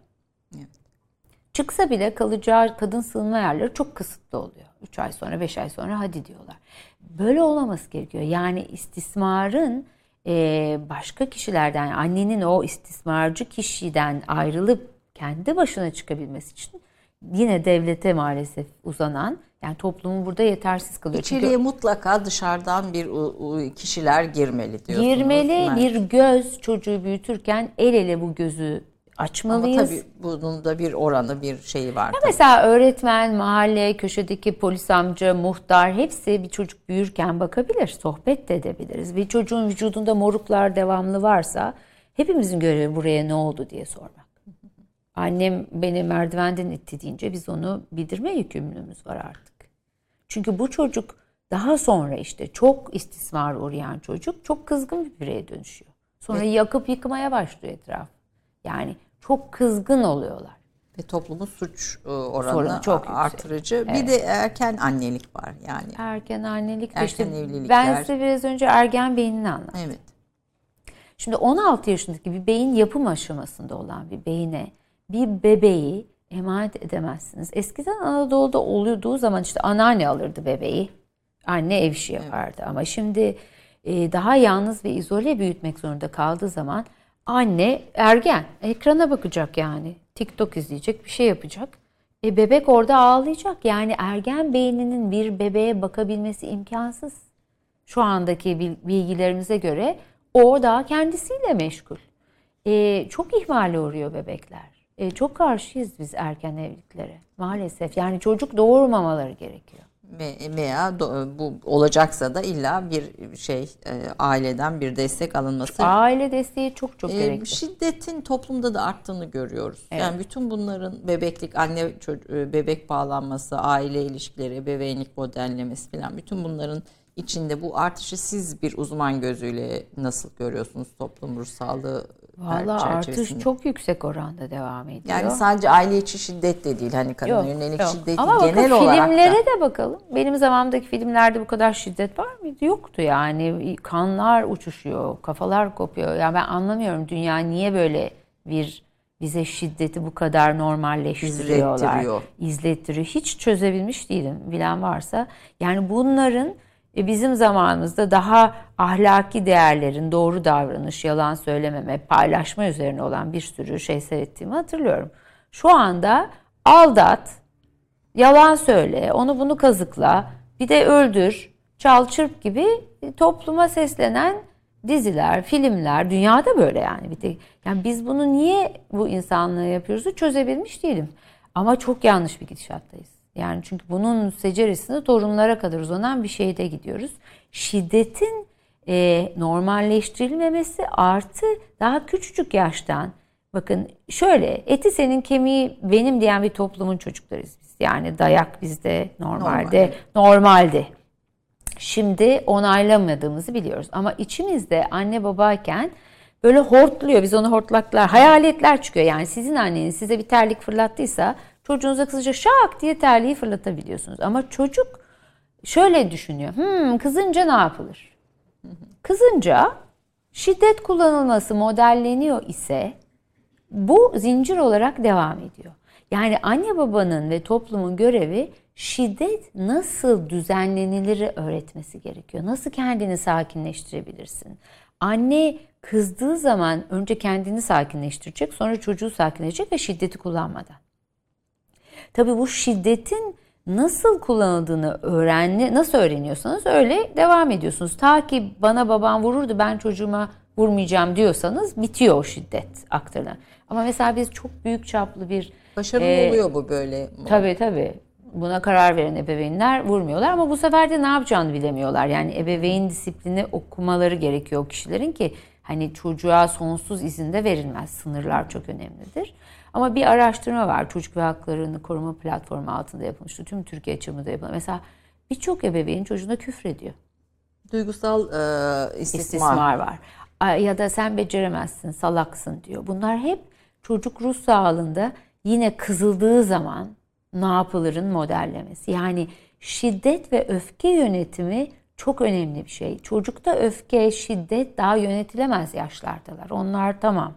Çıksa bile kalacağı kadın sığınma yerleri çok kısıtlı oluyor. 3 ay sonra 5 ay sonra hadi diyorlar. Böyle olmaması gerekiyor. Yani istismarın e, başka kişilerden annenin o istismarcı kişiden ayrılıp kendi başına çıkabilmesi için yine devlete maalesef uzanan yani toplumun burada yetersiz kalıyor. Çünkü İçeriye mutlaka dışarıdan bir kişiler girmeli diyorsunuz. girmeli Evet. bir göz çocuğu büyütürken el ele bu gözü Ama açmalıyız. tabii bunun da bir oranı bir şeyi var. tabii. Mesela öğretmen, mahalle, köşedeki polis amca, muhtar hepsi bir çocuk büyürken bakabilir, sohbet de edebiliriz. Bir çocuğun vücudunda moruklar devamlı varsa hepimizin görevi buraya ne oldu diye sormak. Annem beni merdivenden itti deyince biz onu bildirme yükümlülüğümüz var artık. Çünkü bu çocuk daha sonra işte çok istismar uğrayan çocuk çok kızgın bir bireye dönüşüyor. Sonra yakıp yıkmaya başlıyor etraf. Yani çok kızgın oluyorlar. Ve toplumun suç e, oranı Sorunu çok yüksek. artırıcı. Bir de erken annelik var yani. Erken annelik Erken işte evlilikler. ben size biraz önce ergen beynini anlattım. Evet. Şimdi 16 yaşındaki bir beyin yapım aşamasında olan bir beyine bir bebeği emanet edemezsiniz. Eskiden Anadolu'da olduğu zaman işte anneanne alırdı bebeği. Anne ev işi yapardı ama şimdi e, daha yalnız ve izole büyütmek zorunda kaldığı zaman anne ergen ekrana bakacak yani. TikTok izleyecek bir şey yapacak. E bebek orada ağlayacak. Yani ergen beyninin bir bebeğe bakabilmesi imkansız. Şu andaki bil- bilgilerimize göre o daha kendisiyle meşgul. E, çok ihmale uğruyor bebekler. E, çok karşıyız biz erken evliliklere maalesef. Yani çocuk doğurmamaları gerekiyor. Ve- Veya bu olacaksa da illa bir şey e, aileden bir destek alınması. Aile desteği çok çok E, gerekli. şiddetin toplumda da arttığını görüyoruz. Yani bütün bunların bebeklik, anne e, bebek bağlanması, aile ilişkileri, ebeveynlik modellemesi falan bütün bunların içinde bu artışı siz bir uzman gözüyle nasıl görüyorsunuz toplum ruh sağlığı Valla artış çok yüksek oranda devam ediyor. Yani sadece aile içi şiddet de değil hani kadına Yok, yönelik yok. şiddet Ama genel bakın olarak filmlere da. de bakalım. Benim zamanımdaki filmlerde bu kadar şiddet var mıydı? Yoktu yani. Kanlar uçuşuyor, kafalar kopuyor. Ya ben anlamıyorum dünya niye böyle bir bize şiddeti bu kadar normalleştiriyorlar. İzlettiriyor. İzlettiriyor. Hiç çözebilmiş değilim. Bilen varsa. Yani bunların e, bizim zamanımızda daha ahlaki değerlerin, doğru davranış, yalan söylememe, paylaşma üzerine olan bir sürü şey seyrettiğimi hatırlıyorum. Şu anda aldat, yalan söyle, onu bunu kazıkla, bir de öldür, çal çırp gibi topluma seslenen diziler, filmler, dünyada böyle yani. Bir tek, yani biz bunu niye bu insanlığı yapıyoruz çözebilmiş değilim. Ama çok yanlış bir gidişattayız. Yani çünkü bunun seceresinde torunlara kadar uzanan bir şeyde gidiyoruz. Şiddetin e, normalleştirilmemesi artı daha küçücük yaştan bakın şöyle eti senin kemiği benim diyen bir toplumun çocuklarıyız biz. Yani dayak bizde normalde Normal. normaldi. Şimdi onaylamadığımızı biliyoruz. Ama içimizde anne babayken böyle hortluyor. Biz onu hortlaklar, hayaletler çıkıyor. Yani sizin anneniz size bir terlik fırlattıysa çocuğunuza kısaca şak diye terliği fırlatabiliyorsunuz. Ama çocuk şöyle düşünüyor. Hmm, kızınca ne yapılır? Kızınca şiddet kullanılması modelleniyor ise bu zincir olarak devam ediyor. Yani anne babanın ve toplumun görevi şiddet nasıl düzenlenilir öğretmesi gerekiyor. Nasıl kendini sakinleştirebilirsin? Anne kızdığı zaman önce kendini sakinleştirecek, sonra çocuğu sakinleştirecek ve şiddeti kullanmadan. Tabii bu şiddetin nasıl kullanıldığını öğrenli nasıl öğreniyorsanız öyle devam ediyorsunuz. Ta ki bana babam vururdu ben çocuğuma vurmayacağım diyorsanız bitiyor o şiddet aktarılan. Ama mesela biz çok büyük çaplı bir Başarılı e, oluyor bu böyle. Tabii tabii. Buna karar veren ebeveynler vurmuyorlar ama bu sefer de ne yapacağını bilemiyorlar. Yani ebeveyn disiplini okumaları gerekiyor o kişilerin ki hani çocuğa sonsuz izin de verilmez. Sınırlar çok önemlidir. Ama bir araştırma var. Çocuk ve Haklarını Koruma Platformu altında yapılmıştı. Tüm Türkiye çapında yapılan. Mesela birçok ebeveyn çocuğuna küfrediyor. Duygusal e, istismar. İstismar var. Ya da sen beceremezsin, salaksın diyor. Bunlar hep çocuk ruh sağlığında yine kızıldığı zaman ne yapılırın modellemesi. Yani şiddet ve öfke yönetimi çok önemli bir şey. Çocukta öfke, şiddet daha yönetilemez yaşlardalar. Onlar tamam.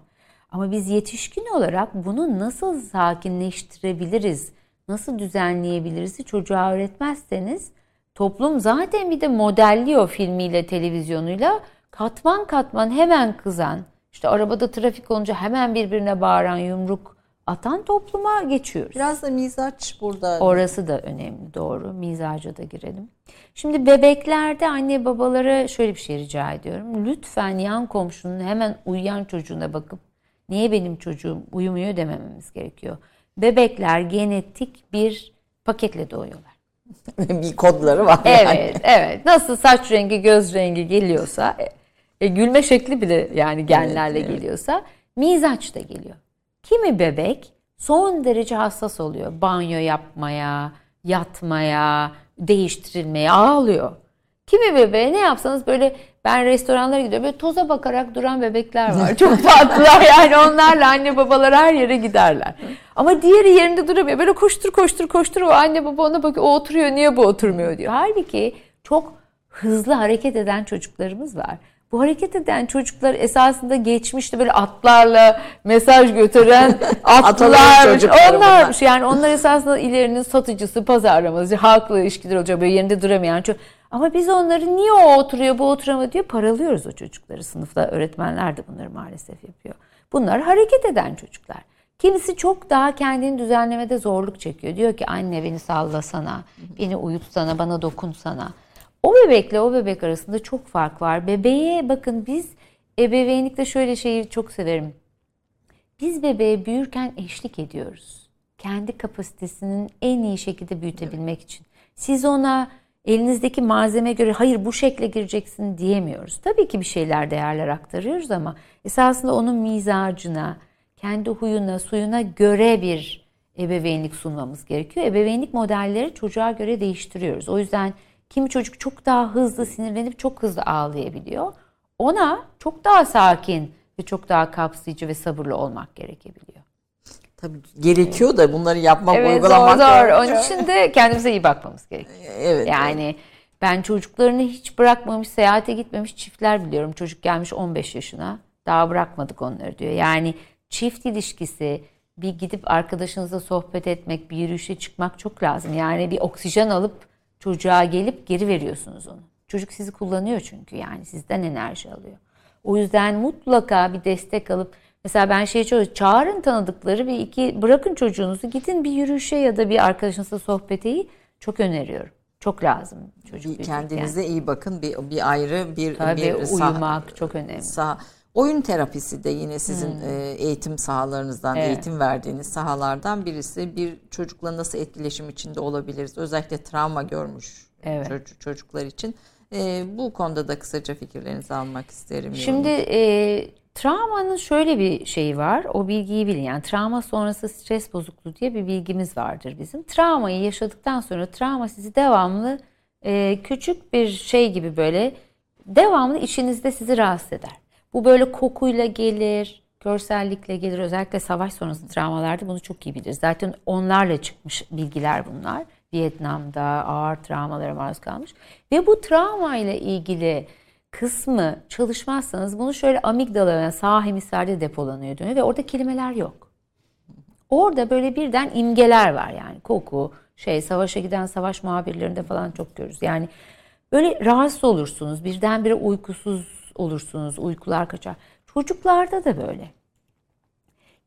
Ama biz yetişkin olarak bunu nasıl sakinleştirebiliriz, nasıl düzenleyebiliriz çocuğa öğretmezseniz toplum zaten bir de modelliyor filmiyle, televizyonuyla. Katman katman hemen kızan, işte arabada trafik olunca hemen birbirine bağıran, yumruk atan topluma geçiyoruz. Biraz da mizaç burada. Orası da önemli doğru. Mizaca da girelim. Şimdi bebeklerde anne babalara şöyle bir şey rica ediyorum. Lütfen yan komşunun hemen uyuyan çocuğuna bakıp niye benim çocuğum uyumuyor demememiz gerekiyor. Bebekler genetik bir paketle doğuyorlar. bir kodları var. yani. Evet, evet. Nasıl saç rengi, göz rengi geliyorsa, e, gülme şekli bile yani genlerle Evet, evet. geliyorsa, mizaç da geliyor. Kimi bebek son derece hassas oluyor. Banyo yapmaya, yatmaya, değiştirilmeye ağlıyor. Kimi bebeğe ne yapsanız böyle ben restoranlara gidiyorum böyle toza bakarak duran bebekler var. Çok tatlılar yani onlarla anne babalar her yere giderler. Ama diğeri yerinde duramıyor. Böyle koştur koştur koştur o anne baba ona bakıyor o oturuyor niye bu oturmuyor diyor. Halbuki çok hızlı hareket eden çocuklarımız var. Bu hareket eden çocuklar esasında geçmişte böyle atlarla mesaj götüren çocukları Onlarmış yani onlar esasında ilerinin satıcısı, pazarlamacı, halkla ilişkiler olacak böyle yerinde duramayan çocuk. Ama biz onları niye o oturuyor bu oturamıyor diye paralıyoruz o çocukları. Sınıfta öğretmenler de bunları maalesef yapıyor. Bunlar hareket eden çocuklar. Kimisi çok daha kendini düzenlemede zorluk çekiyor. Diyor ki anne beni sallasana, beni uyutsana, bana dokunsana. O bebekle o bebek arasında çok fark var. Bebeğe bakın biz ebeveynlikte şöyle şeyi çok severim. Biz bebeğe büyürken eşlik ediyoruz. Kendi kapasitesinin en iyi şekilde büyütebilmek için. Siz ona elinizdeki malzeme göre hayır bu şekle gireceksin diyemiyoruz. Tabii ki bir şeyler değerler aktarıyoruz ama esasında onun mizacına, kendi huyuna, suyuna göre bir ebeveynlik sunmamız gerekiyor. Ebeveynlik modelleri çocuğa göre değiştiriyoruz. O yüzden Kimi çocuk çok daha hızlı sinirlenip çok hızlı ağlayabiliyor. Ona çok daha sakin ve çok daha kapsayıcı ve sabırlı olmak gerekebiliyor. Tabii gerekiyor da bunları yapmak, Evet uygulamak. zor zor. Onun için de kendimize iyi bakmamız gerekiyor. Evet. Yani ben çocuklarını hiç bırakmamış, seyahate gitmemiş çiftler biliyorum. Çocuk gelmiş 15 yaşına. Daha bırakmadık onları diyor. Yani çift ilişkisi, bir gidip arkadaşınızla sohbet etmek, bir yürüyüşe çıkmak çok lazım. Yani bir oksijen alıp çocuğa gelip geri veriyorsunuz onu. Çocuk sizi kullanıyor çünkü yani sizden enerji alıyor. O yüzden mutlaka bir destek alıp mesela ben şey çok çağırın tanıdıkları bir iki bırakın çocuğunuzu gidin bir yürüyüşe ya da bir arkadaşınızla sohbeti çok öneriyorum. Çok lazım çocuk Bir kendinize iyi bakın. Bir, bir ayrı bir Tabii bir sah- uyumak çok önemli. sah- oyun terapisi de yine sizin e, eğitim sahalarınızdan, Hmm. Evet. eğitim verdiğiniz sahalardan birisi. Bir çocukla nasıl etkileşim içinde olabiliriz? Özellikle travma görmüş Evet. çocuk- çocuklar için. E, bu konuda da kısaca fikirlerinizi almak isterim. Şimdi e, travmanın şöyle bir şeyi var. O bilgiyi bilin. Yani travma sonrası stres bozukluğu diye bir bilgimiz vardır bizim. Travmayı yaşadıktan sonra travma sizi devamlı e, küçük bir şey gibi böyle devamlı içinizde sizi rahatsız eder. Bu böyle kokuyla gelir, görsellikle gelir. Özellikle savaş sonrası travmalarda bunu çok iyi biliriz. Zaten onlarla çıkmış bilgiler bunlar. Vietnam'da ağır travmalara maruz kalmış. Ve bu travma ile ilgili kısmı çalışmazsanız bunu şöyle amigdala yani sağ hemisferde depolanıyor dönüyor ve orada kelimeler yok. Orada böyle birden imgeler var yani koku, şey savaşa giden savaş muhabirlerinde falan çok görürüz. Yani böyle rahatsız olursunuz, birdenbire uykusuz olursunuz, uykular kaçar. Çocuklarda da böyle.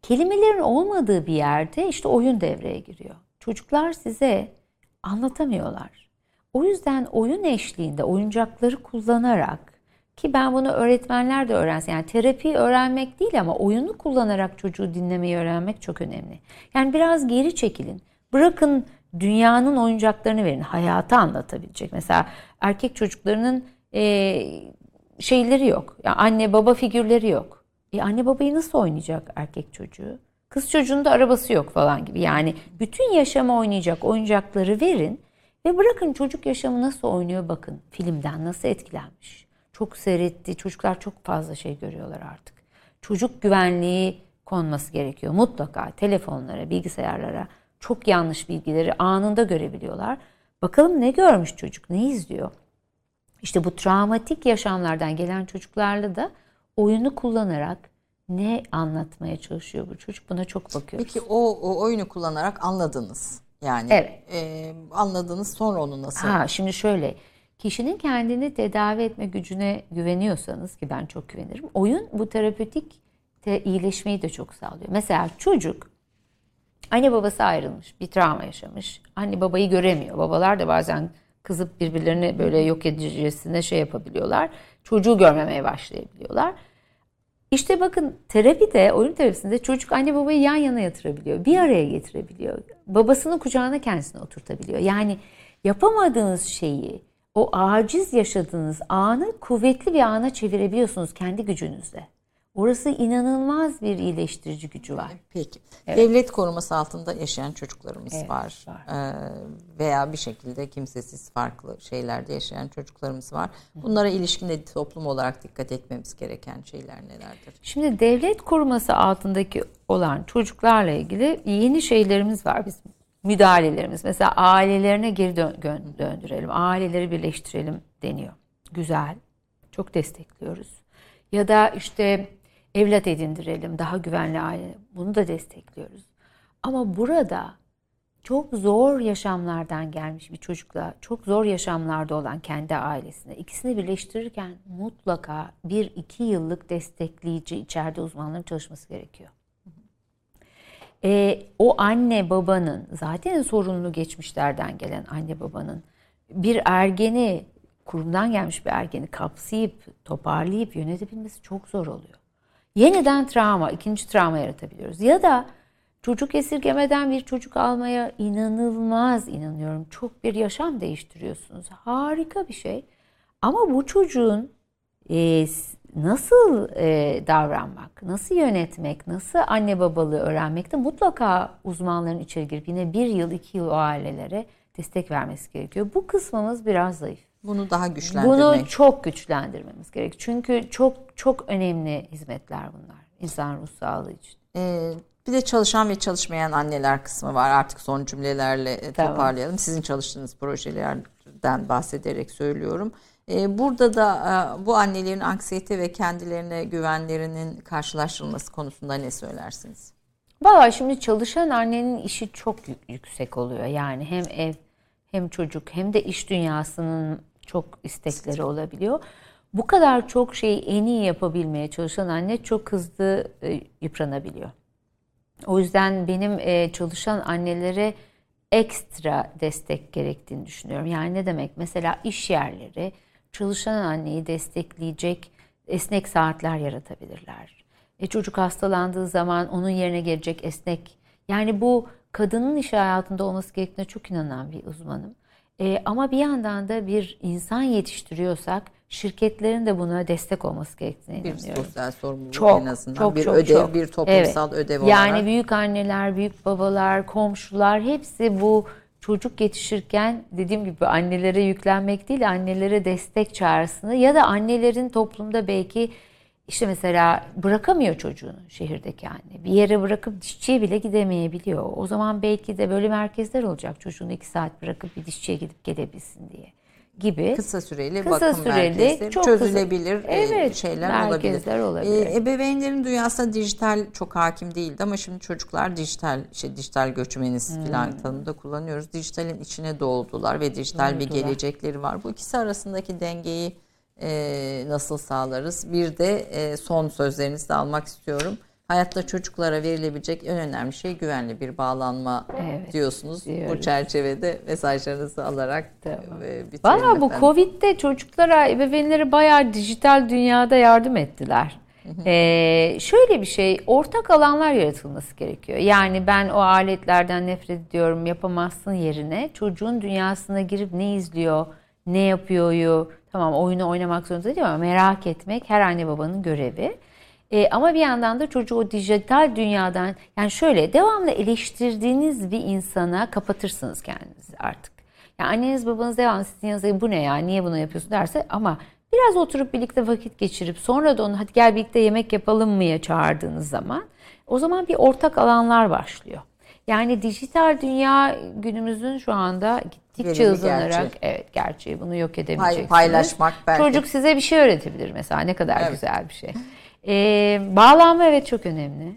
Kelimelerin olmadığı bir yerde işte oyun devreye giriyor. Çocuklar size anlatamıyorlar. O yüzden oyun eşliğinde oyuncakları kullanarak ki ben bunu öğretmenler de öğrensin. Yani terapi öğrenmek değil ama oyunu kullanarak çocuğu dinlemeyi öğrenmek çok önemli. Yani biraz geri çekilin. Bırakın dünyanın oyuncaklarını verin. Hayatı anlatabilecek. Mesela erkek çocuklarının e, şeyleri yok. Yani anne baba figürleri yok. E anne babayı nasıl oynayacak erkek çocuğu? Kız çocuğunun da arabası yok falan gibi. Yani bütün yaşamı oynayacak oyuncakları verin ve bırakın çocuk yaşamı nasıl oynuyor bakın. Filmden nasıl etkilenmiş. Çok seyretti. Çocuklar çok fazla şey görüyorlar artık. Çocuk güvenliği konması gerekiyor. Mutlaka telefonlara, bilgisayarlara çok yanlış bilgileri anında görebiliyorlar. Bakalım ne görmüş çocuk, ne izliyor? İşte bu travmatik yaşamlardan gelen çocuklarla da oyunu kullanarak ne anlatmaya çalışıyor bu çocuk buna çok bakıyoruz. Peki o, o oyunu kullanarak anladınız. Yani Evet. e, anladınız sonra onu nasıl? Ha şimdi şöyle kişinin kendini tedavi etme gücüne güveniyorsanız ki ben çok güvenirim. Oyun bu terapötik te iyileşmeyi de çok sağlıyor. Mesela çocuk anne babası ayrılmış, bir travma yaşamış. Anne babayı göremiyor. Babalar da bazen kızıp birbirlerini böyle yok edicesine şey yapabiliyorlar. Çocuğu görmemeye başlayabiliyorlar. İşte bakın terapide, oyun terapisinde çocuk anne babayı yan yana yatırabiliyor. Bir araya getirebiliyor. Babasının kucağına kendisini oturtabiliyor. Yani yapamadığınız şeyi, o aciz yaşadığınız anı kuvvetli bir ana çevirebiliyorsunuz kendi gücünüzle. Orası inanılmaz bir iyileştirici gücü var. Peki. Devlet koruması altında yaşayan çocuklarımız Evet, var. var. Ee, veya bir şekilde kimsesiz farklı şeylerde yaşayan çocuklarımız var. Bunlara ilişkin de toplum olarak dikkat etmemiz gereken şeyler nelerdir? Şimdi devlet koruması altındaki olan çocuklarla ilgili yeni şeylerimiz var bizim müdahalelerimiz. Mesela ailelerine geri dön- döndürelim, aileleri birleştirelim deniyor. Güzel, çok destekliyoruz. Ya da işte evlat edindirelim, daha güvenli aile. Bunu da destekliyoruz. Ama burada çok zor yaşamlardan gelmiş bir çocukla çok zor yaşamlarda olan kendi ailesine ikisini birleştirirken mutlaka bir iki yıllık destekleyici içeride uzmanların çalışması gerekiyor. Ee, o anne babanın zaten sorunlu geçmişlerden gelen anne babanın bir ergeni kurumdan gelmiş bir ergeni kapsayıp toparlayıp yönetebilmesi çok zor oluyor. Yeniden travma, ikinci travma yaratabiliyoruz. Ya da çocuk esirgemeden bir çocuk almaya inanılmaz inanıyorum. Çok bir yaşam değiştiriyorsunuz. Harika bir şey. Ama bu çocuğun e, nasıl e, davranmak, nasıl yönetmek, nasıl anne babalığı öğrenmekte mutlaka uzmanların içeri girip yine bir yıl, iki yıl o ailelere destek vermesi gerekiyor. Bu kısmımız biraz zayıf. Bunu daha güçlendirmek. Bunu çok güçlendirmemiz gerek. Çünkü çok çok önemli hizmetler bunlar insan ruh sağlığı için. Ee, bir de çalışan ve çalışmayan anneler kısmı var. Artık son cümlelerle e, Tamam. toparlayalım. Sizin çalıştığınız projelerden bahsederek söylüyorum. Ee, burada da e, bu annelerin anksiyete ve kendilerine güvenlerinin karşılaştırılması konusunda ne söylersiniz? Valla şimdi çalışan annenin işi çok yük- yüksek oluyor. Yani hem ev hem çocuk hem de iş dünyasının çok istekleri olabiliyor. Bu kadar çok şeyi en iyi yapabilmeye çalışan anne çok hızlı e, yıpranabiliyor. O yüzden benim e, çalışan annelere ekstra destek gerektiğini düşünüyorum. Yani ne demek? Mesela iş yerleri çalışan anneyi destekleyecek esnek saatler yaratabilirler. E, çocuk hastalandığı zaman onun yerine gelecek esnek. Yani bu kadının iş hayatında olması gerektiğine çok inanan bir uzmanım. E, ama bir yandan da bir insan yetiştiriyorsak şirketlerin de buna destek olması gerektiğine Bir inanıyorum. sosyal sorumluluk Çok, en azından. çok, bir çok, ödev, çok. bir toplumsal ödev Yani olarak. büyük anneler, büyük babalar, komşular hepsi bu çocuk yetişirken dediğim gibi annelere yüklenmek değil, annelere destek çağrısını ya da annelerin toplumda belki işte mesela bırakamıyor çocuğunu şehirdeki anne. Bir yere bırakıp dişçiye bile gidemeyebiliyor. O zaman belki de böyle merkezler olacak çocuğunu iki saat bırakıp bir dişçiye gidip gelebilsin diye gibi. Kısa süreli Kısa bakım süreli, merkezleri, çok kısa- çözülebilir e, Evet, şeyler olabilir. olabilir. E, ebeveynlerin dünyasında dijital çok hakim değildi ama şimdi çocuklar dijital işte dijital göçmeniz Hmm. filan tanımda kullanıyoruz. Dijitalin içine doğdular ve dijital bir Doğdular. gelecekleri var. Bu ikisi arasındaki dengeyi e, nasıl sağlarız? Bir de e, son sözlerinizi de almak istiyorum. Hayatta çocuklara verilebilecek en önemli şey güvenli bir bağlanma Evet, diyorsunuz. Bu diyoruz. çerçevede mesajlarınızı alarak Tamam. e, bitirelim Valla bu efendim. Covid'de çocuklara, ebeveynlere bayağı dijital dünyada yardım ettiler. Ee, şöyle bir şey, ortak alanlar yaratılması gerekiyor. Yani ben o aletlerden nefret ediyorum, yapamazsın yerine çocuğun dünyasına girip ne izliyor, ne yapıyoryu, tamam oyunu oynamak zorunda değil ama merak etmek her anne babanın görevi. Ee, ama bir yandan da çocuğu o dijital dünyadan, yani şöyle devamlı eleştirdiğiniz bir insana kapatırsınız kendinizi artık. Yani anneniz babanız devamlı sizin yanınızda bu ne ya niye bunu yapıyorsun derse ama biraz oturup birlikte vakit geçirip sonra da onu hadi gel birlikte yemek yapalım mıya çağırdığınız zaman o zaman bir ortak alanlar başlıyor. Yani dijital dünya günümüzün şu anda gittikçe hızlanarak evet gerçeği bunu yok Pay- edemeyeceksiniz. paylaşmak belki. Çocuk size bir şey öğretebilir mesela ne kadar Evet. güzel bir şey. Ee, bağlanma evet çok önemli.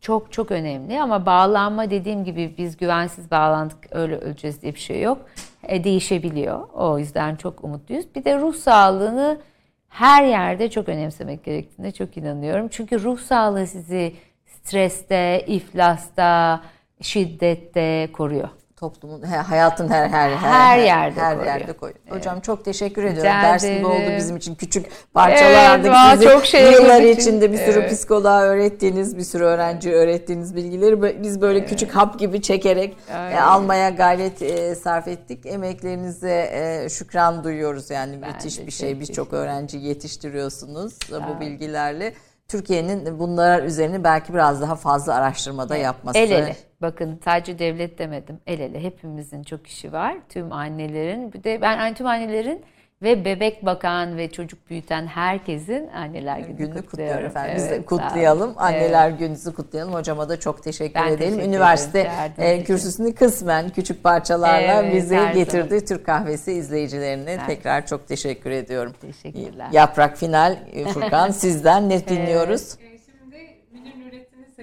Çok çok önemli ama bağlanma dediğim gibi biz güvensiz bağlandık öyle öleceğiz diye bir şey yok. E, değişebiliyor. O yüzden çok umutluyuz. Bir de ruh sağlığını her yerde çok önemsemek gerektiğine çok inanıyorum. Çünkü ruh sağlığı sizi streste, iflasta, şiddette koruyor. Toplumun he- hayatın her her Her yerde her koruyor. yerde koyuyor. Hocam çok teşekkür ediyorum. Rica Ders gibi oldu bizim için küçük parçalardık. Evet, Sizi çok şey yıllar için. içinde bir sürü Evet. psikoloğa öğrettiğiniz, bir sürü öğrenciye öğrettiğiniz bilgileri biz böyle küçük hap gibi çekerek e, Aynen. almaya gayret e, sarf ettik. Emeklerinize e, şükran duyuyoruz yani müthiş de bir şey. çok Birçok öğrenci yetiştiriyorsunuz e, bu bilgilerle. Türkiye'nin bunlar üzerine belki biraz daha fazla araştırmada yapması. El ele. Bakın sadece devlet demedim. El ele. Hepimizin çok işi var. Tüm annelerin. Bir de ben hani tüm annelerin ve bebek bakan ve çocuk büyüten herkesin anneler gününü, gününü kutluyorum efendim. Biz Evet, de sağ olun. kutlayalım. Anneler Evet. gününüzü kutlayalım. Hocama da çok teşekkür Ben edelim. teşekkür Üniversite ederim e, kürsüsünü kısmen küçük parçalarla Evet, bize her getirdi. zaman. Türk Kahvesi izleyicilerine tekrar çok teşekkür ediyorum. Teşekkürler. Yaprak final Furkan sizden ne dinliyoruz? Nurettin'in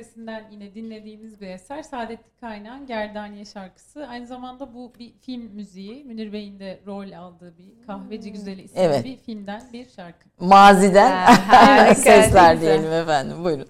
sesinden yine dinlediğimiz bir eser. Saadetli Kaynağ'ın Gerdaniye şarkısı. Aynı zamanda bu bir film müziği. Münir Bey'in de rol aldığı bir Kahveci Güzeli isimli Evet. bir filmden bir şarkı. Maziden sesler diyelim efendim. Buyurun.